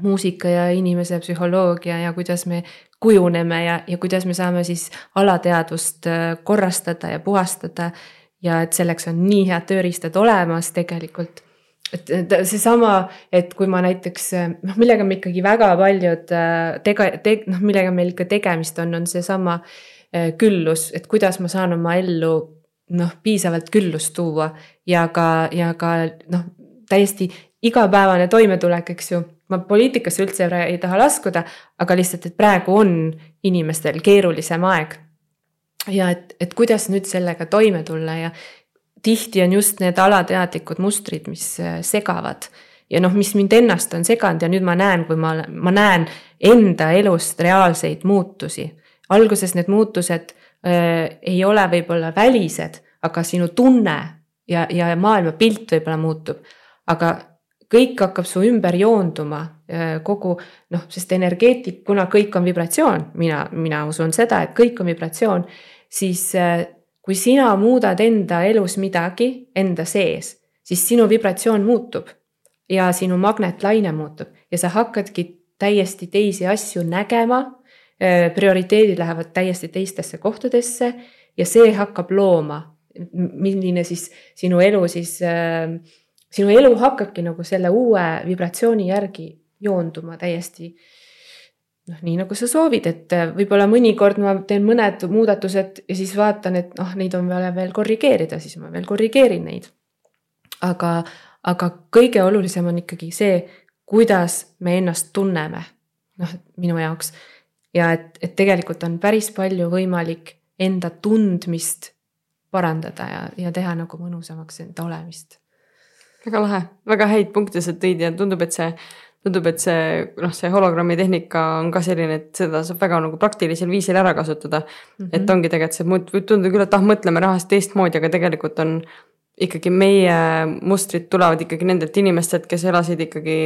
muusika ja inimese psühholoogia ja kuidas me kujuneme ja, ja kuidas me saame siis alateadvust äh, korrastada ja puhastada. ja et selleks on nii head tööriistad olemas tegelikult. Et seesama, et kui ma näiteks noh, millega me ikkagi väga paljud äh, tege-, te-, noh, millega meil ikka tegemist on, on seesama äh, küllus, et kuidas ma saan oma ellu noh, piisavalt küllust tuua ja ka, ja ka noh, täiesti igapäevane toimetulek, eks ju ma poliitikasse üldse ei taha laskuda, aga lihtsalt, et praegu on inimestel keerulisem aeg. ja et, et kuidas nüüd sellega toime tulla ja tihti on just need alateadlikud mustrid, mis äh, segavad ja noh, mis mind ennast on seganud ja nüüd ma näen, kui ma, ma näen enda elust reaalseid muutusi. alguses need muutused äh, ei ole võib-olla välised, aga sinu tunne ja, ja maailmapilt võib-olla muutub. aga kõik hakkab su ümber joonduma, äh, kogu noh, sest energeetik, kuna kõik on vibratsioon, mina, mina usun seda, et kõik on vibratsioon, siis kui sina muudad enda elus midagi enda sees, siis sinu vibratsioon muutub ja sinu magnetlaine muutub ja sa hakkadki täiesti teisi asju nägema. Prioriteedid lähevad täiesti teistesse kohtadesse ja see hakkab looma, milline siis sinu elu siis sinu elu hakkabki nagu selle uue vibratsiooni järgi joonduma täiesti noh, nii nagu sa soovid, et äh, võib-olla mõnikord ma teen mõned muudatused ja siis vaatan, et noh, neid on vaja veel korrigeerida, siis ma veel korrigeerin neid. aga, aga kõige olulisem on ikkagi see, kuidas me ennast tunneme, noh, minu jaoks. ja et, et tegelikult on päris palju võimalik enda tundmist parandada ja, ja teha nagu mõnusamaks enda olemist väga lahe, väga häid punkte sa tõid ja tundub, et see, tundub, et see noh, see hologrammi tehnika on ka selline, et seda saab väga nagu praktilisel viisil ära kasutada mm. -hmm. et ongi tegelikult see, võib tunduda küll, et ah, mõtleme rahast teistmoodi, aga tegelikult on ikkagi meie mustrid tulevad ikkagi nendelt inimestelt, kes elasid ikkagi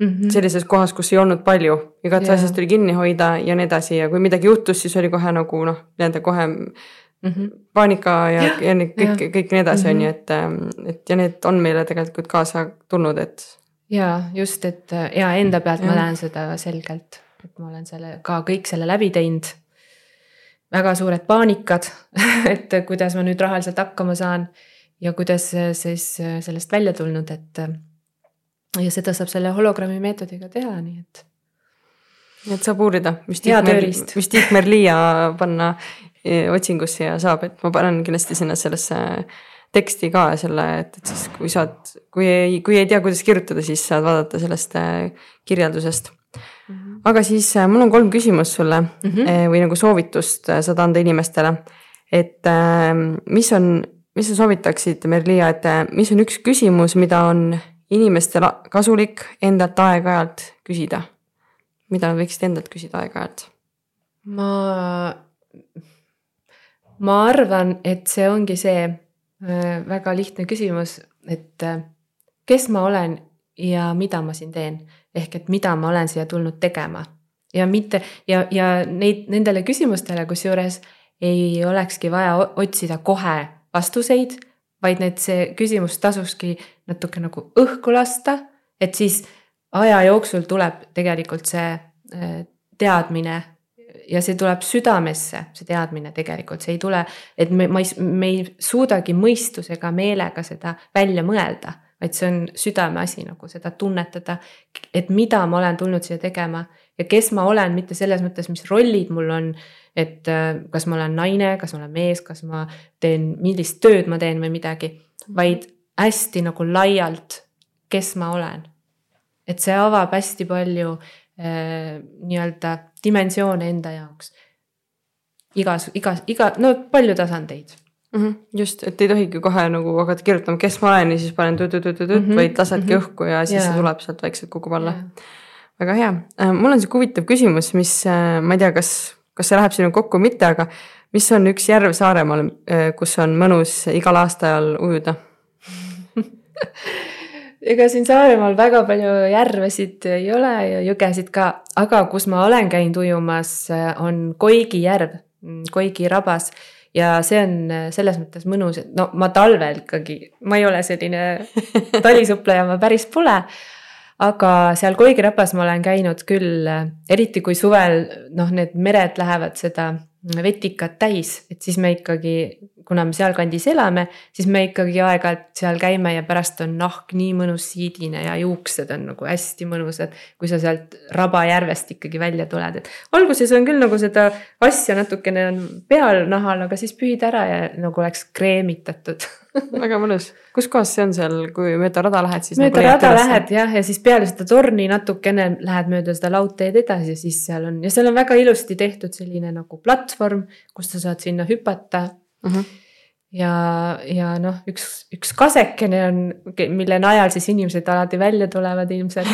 mm -hmm. sellises kohas, kus ei olnud palju. igat yeah. asjast tuli kinni hoida ja nii edasi ja kui midagi juhtus, siis oli kohe nagu noh, nii-öelda kohe mm -hmm. paanika ja, ja, ja kõik, kõik nii edasi, on ju, mhm. et, ähm, et ja need on meile tegelikult kaasa tulnud, et ja just, et ja enda pealt ja. ma näen seda selgelt, et ma olen selle ka kõik selle läbi teinud. väga suured paanikad, et kuidas ma nüüd rahaliselt hakkama saan ja kuidas siis sellest välja tulnud, et. ja seda saab selle hologrammi meetodiga teha, nii et. nii et saab uurida, mis Hea Tiit Mer- tööriist. mis Tiit Merlia panna otsingusse ja saab, et ma panen kindlasti sinna sellesse teksti ka selle, et, et siis kui saad, kui ei, kui ei tea, kuidas kirjutada, siis saad vaadata sellest eh, kirjeldusest. aga siis eh, mul on kolm küsimust sulle mm Mhm. -hmm. või nagu soovitust saad anda inimestele. et eh, mis on, mis sa soovitaksid, Merlia, et mis on üks küsimus, mida on inimestel kasulik endalt aeg-ajalt küsida? mida nad võiksid endalt küsida aeg-ajalt? ma, ma arvan, et see ongi see äh, väga lihtne küsimus, et äh, kes ma olen ja mida ma siin teen. ehk et mida ma olen siia tulnud tegema ja mitte ja, ja neid, nendele küsimustele, kusjuures ei olekski vaja otsida kohe vastuseid, vaid need, see küsimus tasuski natuke nagu õhku lasta, et siis aja jooksul tuleb tegelikult see äh, teadmine ja see tuleb südamesse, see teadmine tegelikult, see ei tule, et me, ma ei, me ei suudagi mõistusega, meelega seda välja mõelda, vaid see on südameasi nagu seda tunnetada, et mida ma olen tulnud siia tegema ja kes ma olen, mitte selles mõttes, mis rollid mul on. et äh, kas ma olen naine, kas ma olen mees, kas ma teen, millist tööd ma teen või midagi, vaid hästi nagu laialt, kes ma olen. et see avab hästi palju nii-öelda dimensioone enda jaoks. igas, igas, iga, no palju tasandeid mm. -hmm. just, et ei tohigi kohe nagu hakata kirjutama, kes ma olen ja siis panen tüt-tüt-tüt-tüt mm, -hmm. vaid lasedki mm. -hmm. õhku ja siis Jaa. see tuleb sealt vaikselt kukub alla. Jaa. väga hea, mul on sihuke huvitav küsimus, mis ma ei tea, kas, kas see läheb sinuga kokku või mitte, aga mis on üks järv Saaremaal, kus on mõnus igal aastaajal ujuda? ega siin Saaremaal väga palju järvesid ei ole ja jõgesid ka, aga kus ma olen käinud ujumas, on Koigi järv, Koigi rabas. ja see on selles mõttes mõnus, et no ma talvel ikkagi, ma ei ole selline talisupleja, ma päris pole. aga seal Koigi rabas ma olen käinud küll, eriti kui suvel noh, need mered lähevad seda vetikat täis, et siis me ikkagi, kuna me sealkandis elame, siis me ikkagi aeg-ajalt seal käime ja pärast on nahk nii mõnus siidine ja juuksed on nagu hästi mõnusad. kui sa sealt Rabajärvest ikkagi välja tuled, et alguses on küll nagu seda asja natukene on peal nahal, aga siis pühid ära ja nagu oleks kreemitatud väga mõnus, kus kohas see on seal, kui mööda rada lähed, siis mööda nagu rada lähed jah, ja siis peale seda torni natukene lähed mööda seda laudteed edasi ja siis seal on ja seal on väga ilusti tehtud selline nagu platvorm, kus sa saad sinna hüpata mm. -hmm. ja, ja noh, üks, üks kasekene on, mille najal siis inimesed alati välja tulevad ilmselt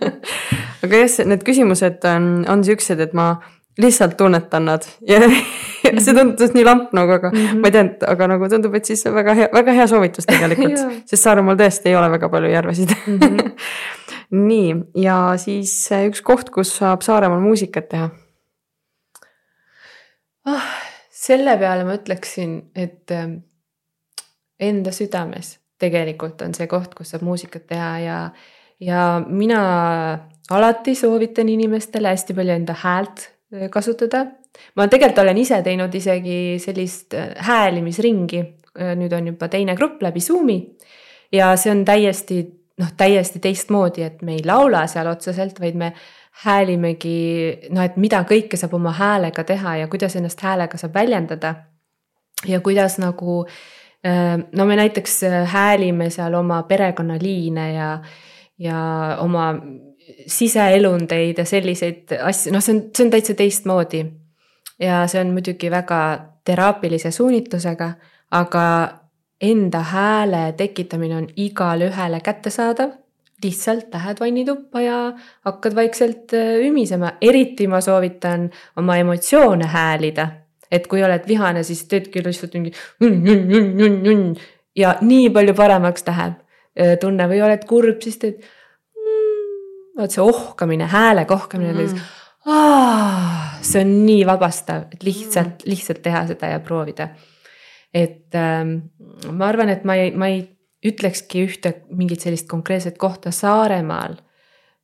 aga jah, need küsimused on, on siuksed, et ma lihtsalt tunnetan nad ja, see tundus nii lamp nagu, aga mm -hmm. ma ei teadnud, aga nagu tundub, et siis on väga hea, väga hea soovitus tegelikult sest Saaremaal tõesti ei ole väga palju järvesid mm. Mhm. -hmm. nii, ja siis üks koht, kus saab Saaremaal muusikat teha. ah, selle peale ma ütleksin, et ähm, enda südames tegelikult on see koht, kus saab muusikat teha ja, ja mina alati soovitan inimestele hästi palju enda häält kasutada. ma tegelikult olen ise teinud isegi sellist äh, häälimisringi, nüüd on juba teine grupp läbi Zoom'i ja see on täiesti noh, täiesti teistmoodi, et me ei laula seal otseselt, vaid me häälimegi noh, et mida kõike saab oma häälega teha ja kuidas ennast häälega saab väljendada. ja kuidas nagu no me näiteks häälime seal oma perekonnaliine ja, ja oma siseelundeid ja selliseid asju, noh, see on, see on täitsa teistmoodi. ja see on muidugi väga teraapilise suunitlusega, aga enda hääle tekitamine on igale ühele kättesaadav. lihtsalt lähed vannituppa ja hakkad vaikselt ümisema, eriti ma soovitan oma emotsioone häälida. et kui oled vihane, siis teedki lihtsalt mingi ja nii palju paremaks läheb tunne või oled kurb, siis teed. Vot see ohkamine, häälega ohkamine mm. -hmm. Ah, see on nii vabastav, et lihtsalt, lihtsalt teha seda ja proovida. et ähm, ma arvan, et ma ei, ma ei ütlekski ühte mingit sellist konkreetset kohta Saaremaal.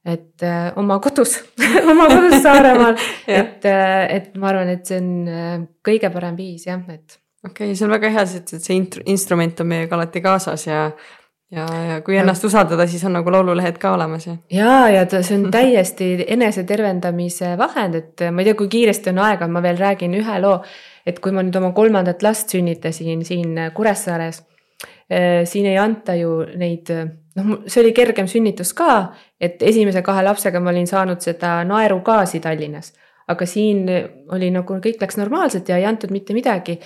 et äh, oma kodus oma kodus Saaremaal et, äh, et ma arvan, et see on äh, kõige parem viis jah, et. okei okay,, see on väga hea, et see instrument on meiega alati kaasas ja ja, ja kui ennast usaldada, siis on nagu laululehed ka olemas ja. ja, ja ta, see on täiesti enesetervendamise vahend, et ma ei tea, kui kiiresti on aega, ma veel räägin ühe loo. et kui ma nüüd oma kolmandat last sünnitasin siin Kuressaares Äh, siin ei anta ju neid, noh, see oli kergem sünnitus ka, et esimese kahe lapsega ma olin saanud seda naerugaasi Tallinnas. aga siin oli nagu kõik läks normaalselt ja ei antud mitte midagi.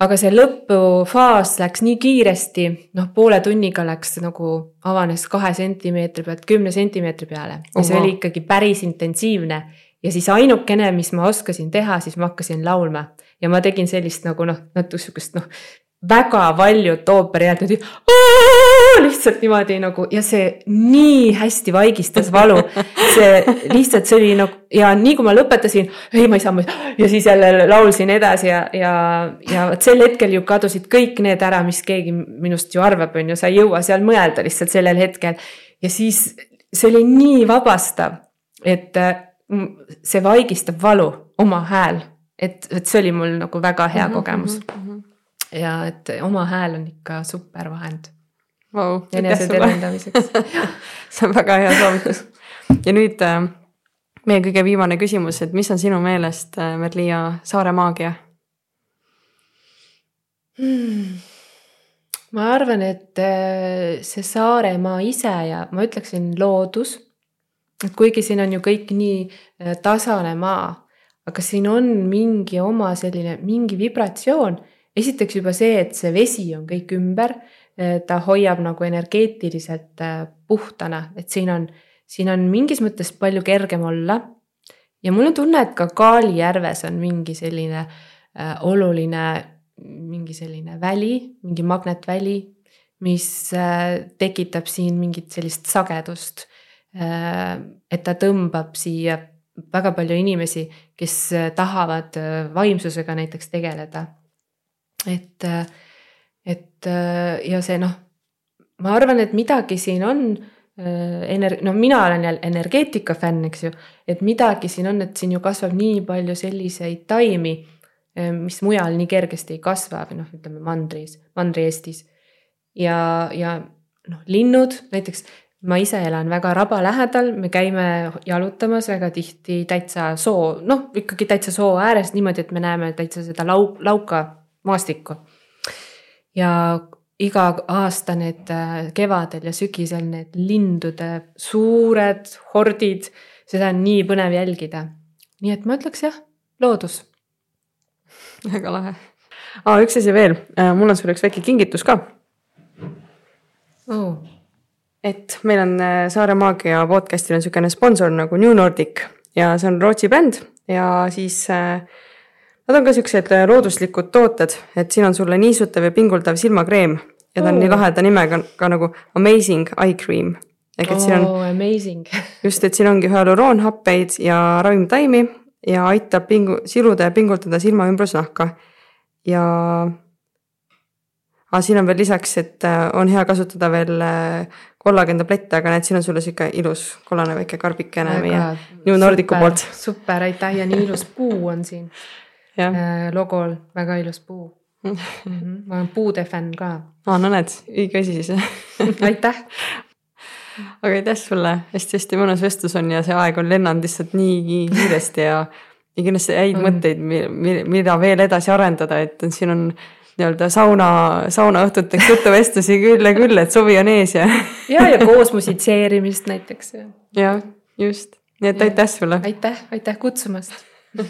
Aga see lõpufaas läks nii kiiresti, noh, poole tunniga läks nagu avanes kahe sentimeetri pealt kümne sentimeetri peale. Ja see oli ikkagi päris intensiivne. Ja siis ainukene, mis ma oskasin teha, siis ma hakkasin laulma. Ja ma tegin sellist nagu noh, natuke sihukest noh, väga valjut ooperihäält niimoodi lihtsalt niimoodi nagu ja see nii hästi vaigistas valu. see lihtsalt, see oli nagu ja nii kui ma lõpetasin, ei, ma ei saa, ja siis jälle laulsin edasi ja, ja, ja vot sel hetkel ju kadusid kõik need ära, mis keegi minust ju arvab, on ju, sa ei jõua seal mõelda lihtsalt sellel hetkel. ja siis see oli nii vabastav, et mm, see vaigistab valu, oma hääl, et, et see oli mul nagu väga hea mm -hmm, kogemus mm. -hmm ja et oma hääl on ikka super vahend wow,. enesetervendamiseks see on väga hea soovitus. ja nüüd äh, meie kõige viimane küsimus, et mis on sinu meelest äh, Merliia saare maagia hmm.? ma arvan, et äh, see Saaremaa ise ja ma ütleksin loodus. et kuigi siin on ju kõik nii tasane maa, aga siin on mingi oma selline mingi vibratsioon esiteks juba see, et see vesi on kõik ümber, eh, ta hoiab nagu energeetiliselt eh, puhtana, et siin on, siin on mingis mõttes palju kergem olla. ja mul on tunne, et ka Kaali järves on mingi selline äh, oluline, mingi selline väli, mingi magnetväli, mis äh, tekitab siin mingit sellist sagedust äh,. et ta tõmbab siia väga palju inimesi, kes tahavad vaimsusega näiteks tegeleda et, et ja see noh, ma arvan, et midagi siin on äh, ener-, no mina olen jälle energeetika fänn, eks ju, et midagi siin on, et siin ju kasvab nii palju selliseid taimi, äh, mis mujal nii kergesti ei kasva või noh, ütleme mandris, Mandri-Eestis. ja, ja noh, linnud näiteks, ma ise elan väga raba lähedal, me käime jalutamas väga tihti täitsa soo, noh ikkagi täitsa soo ääres niimoodi, et me näeme täitsa seda lau-, lauka maastikku. ja iga aasta need äh, kevadel ja sügisel need lindude suured hordid, seda on nii põnev jälgida. nii et ma ütleks jah, loodus. väga lahe ah,. üks asi veel, äh, mul on sulle üks väike kingitus ka oh.. et meil on äh, Saare Maagia podcast'il on niisugune sponsor nagu New Nordic ja see on Rootsi bänd ja siis äh, Nad on ka siuksed äh, looduslikud tooted, et siin on sulle niisutav ja pinguldav silmakreem ja ta on oh. nii laheda nimega ka nagu Amazing Eye Cream. ehk et siin on oh,. Amazing just, et siin ongi hüaluroonhappeid ja ravimtaimi ja aitab pingu-, siluda ja pingultada silma ümbrusnahka. ja aga siin on veel lisaks, et äh, on hea kasutada veel äh, kollageentablette, aga näed, siin on sulle sihuke ilus kollane väike karbikene meie New Nordicu poolt. super, aitäh ja nii ilus puu on siin logol väga ilus puu mm. -hmm. ma olen puude fänn ka. aa, no näed, õige asi siis aitäh aga aitäh sulle hästi,, hästi-hästi mõnus vestlus on ja see aeg on lennanud lihtsalt nii kiiresti ja kindlasti häid mm. mõtteid, mida veel edasi arendada, et siin on nii-öelda sauna, saunaõhtuteks jutuvestlusi küll ja küll, et suvi on ees ja ja, ja koos musitseerimist näiteks. jah, just, nii et aitäh sulle. aitäh, aitäh kutsumast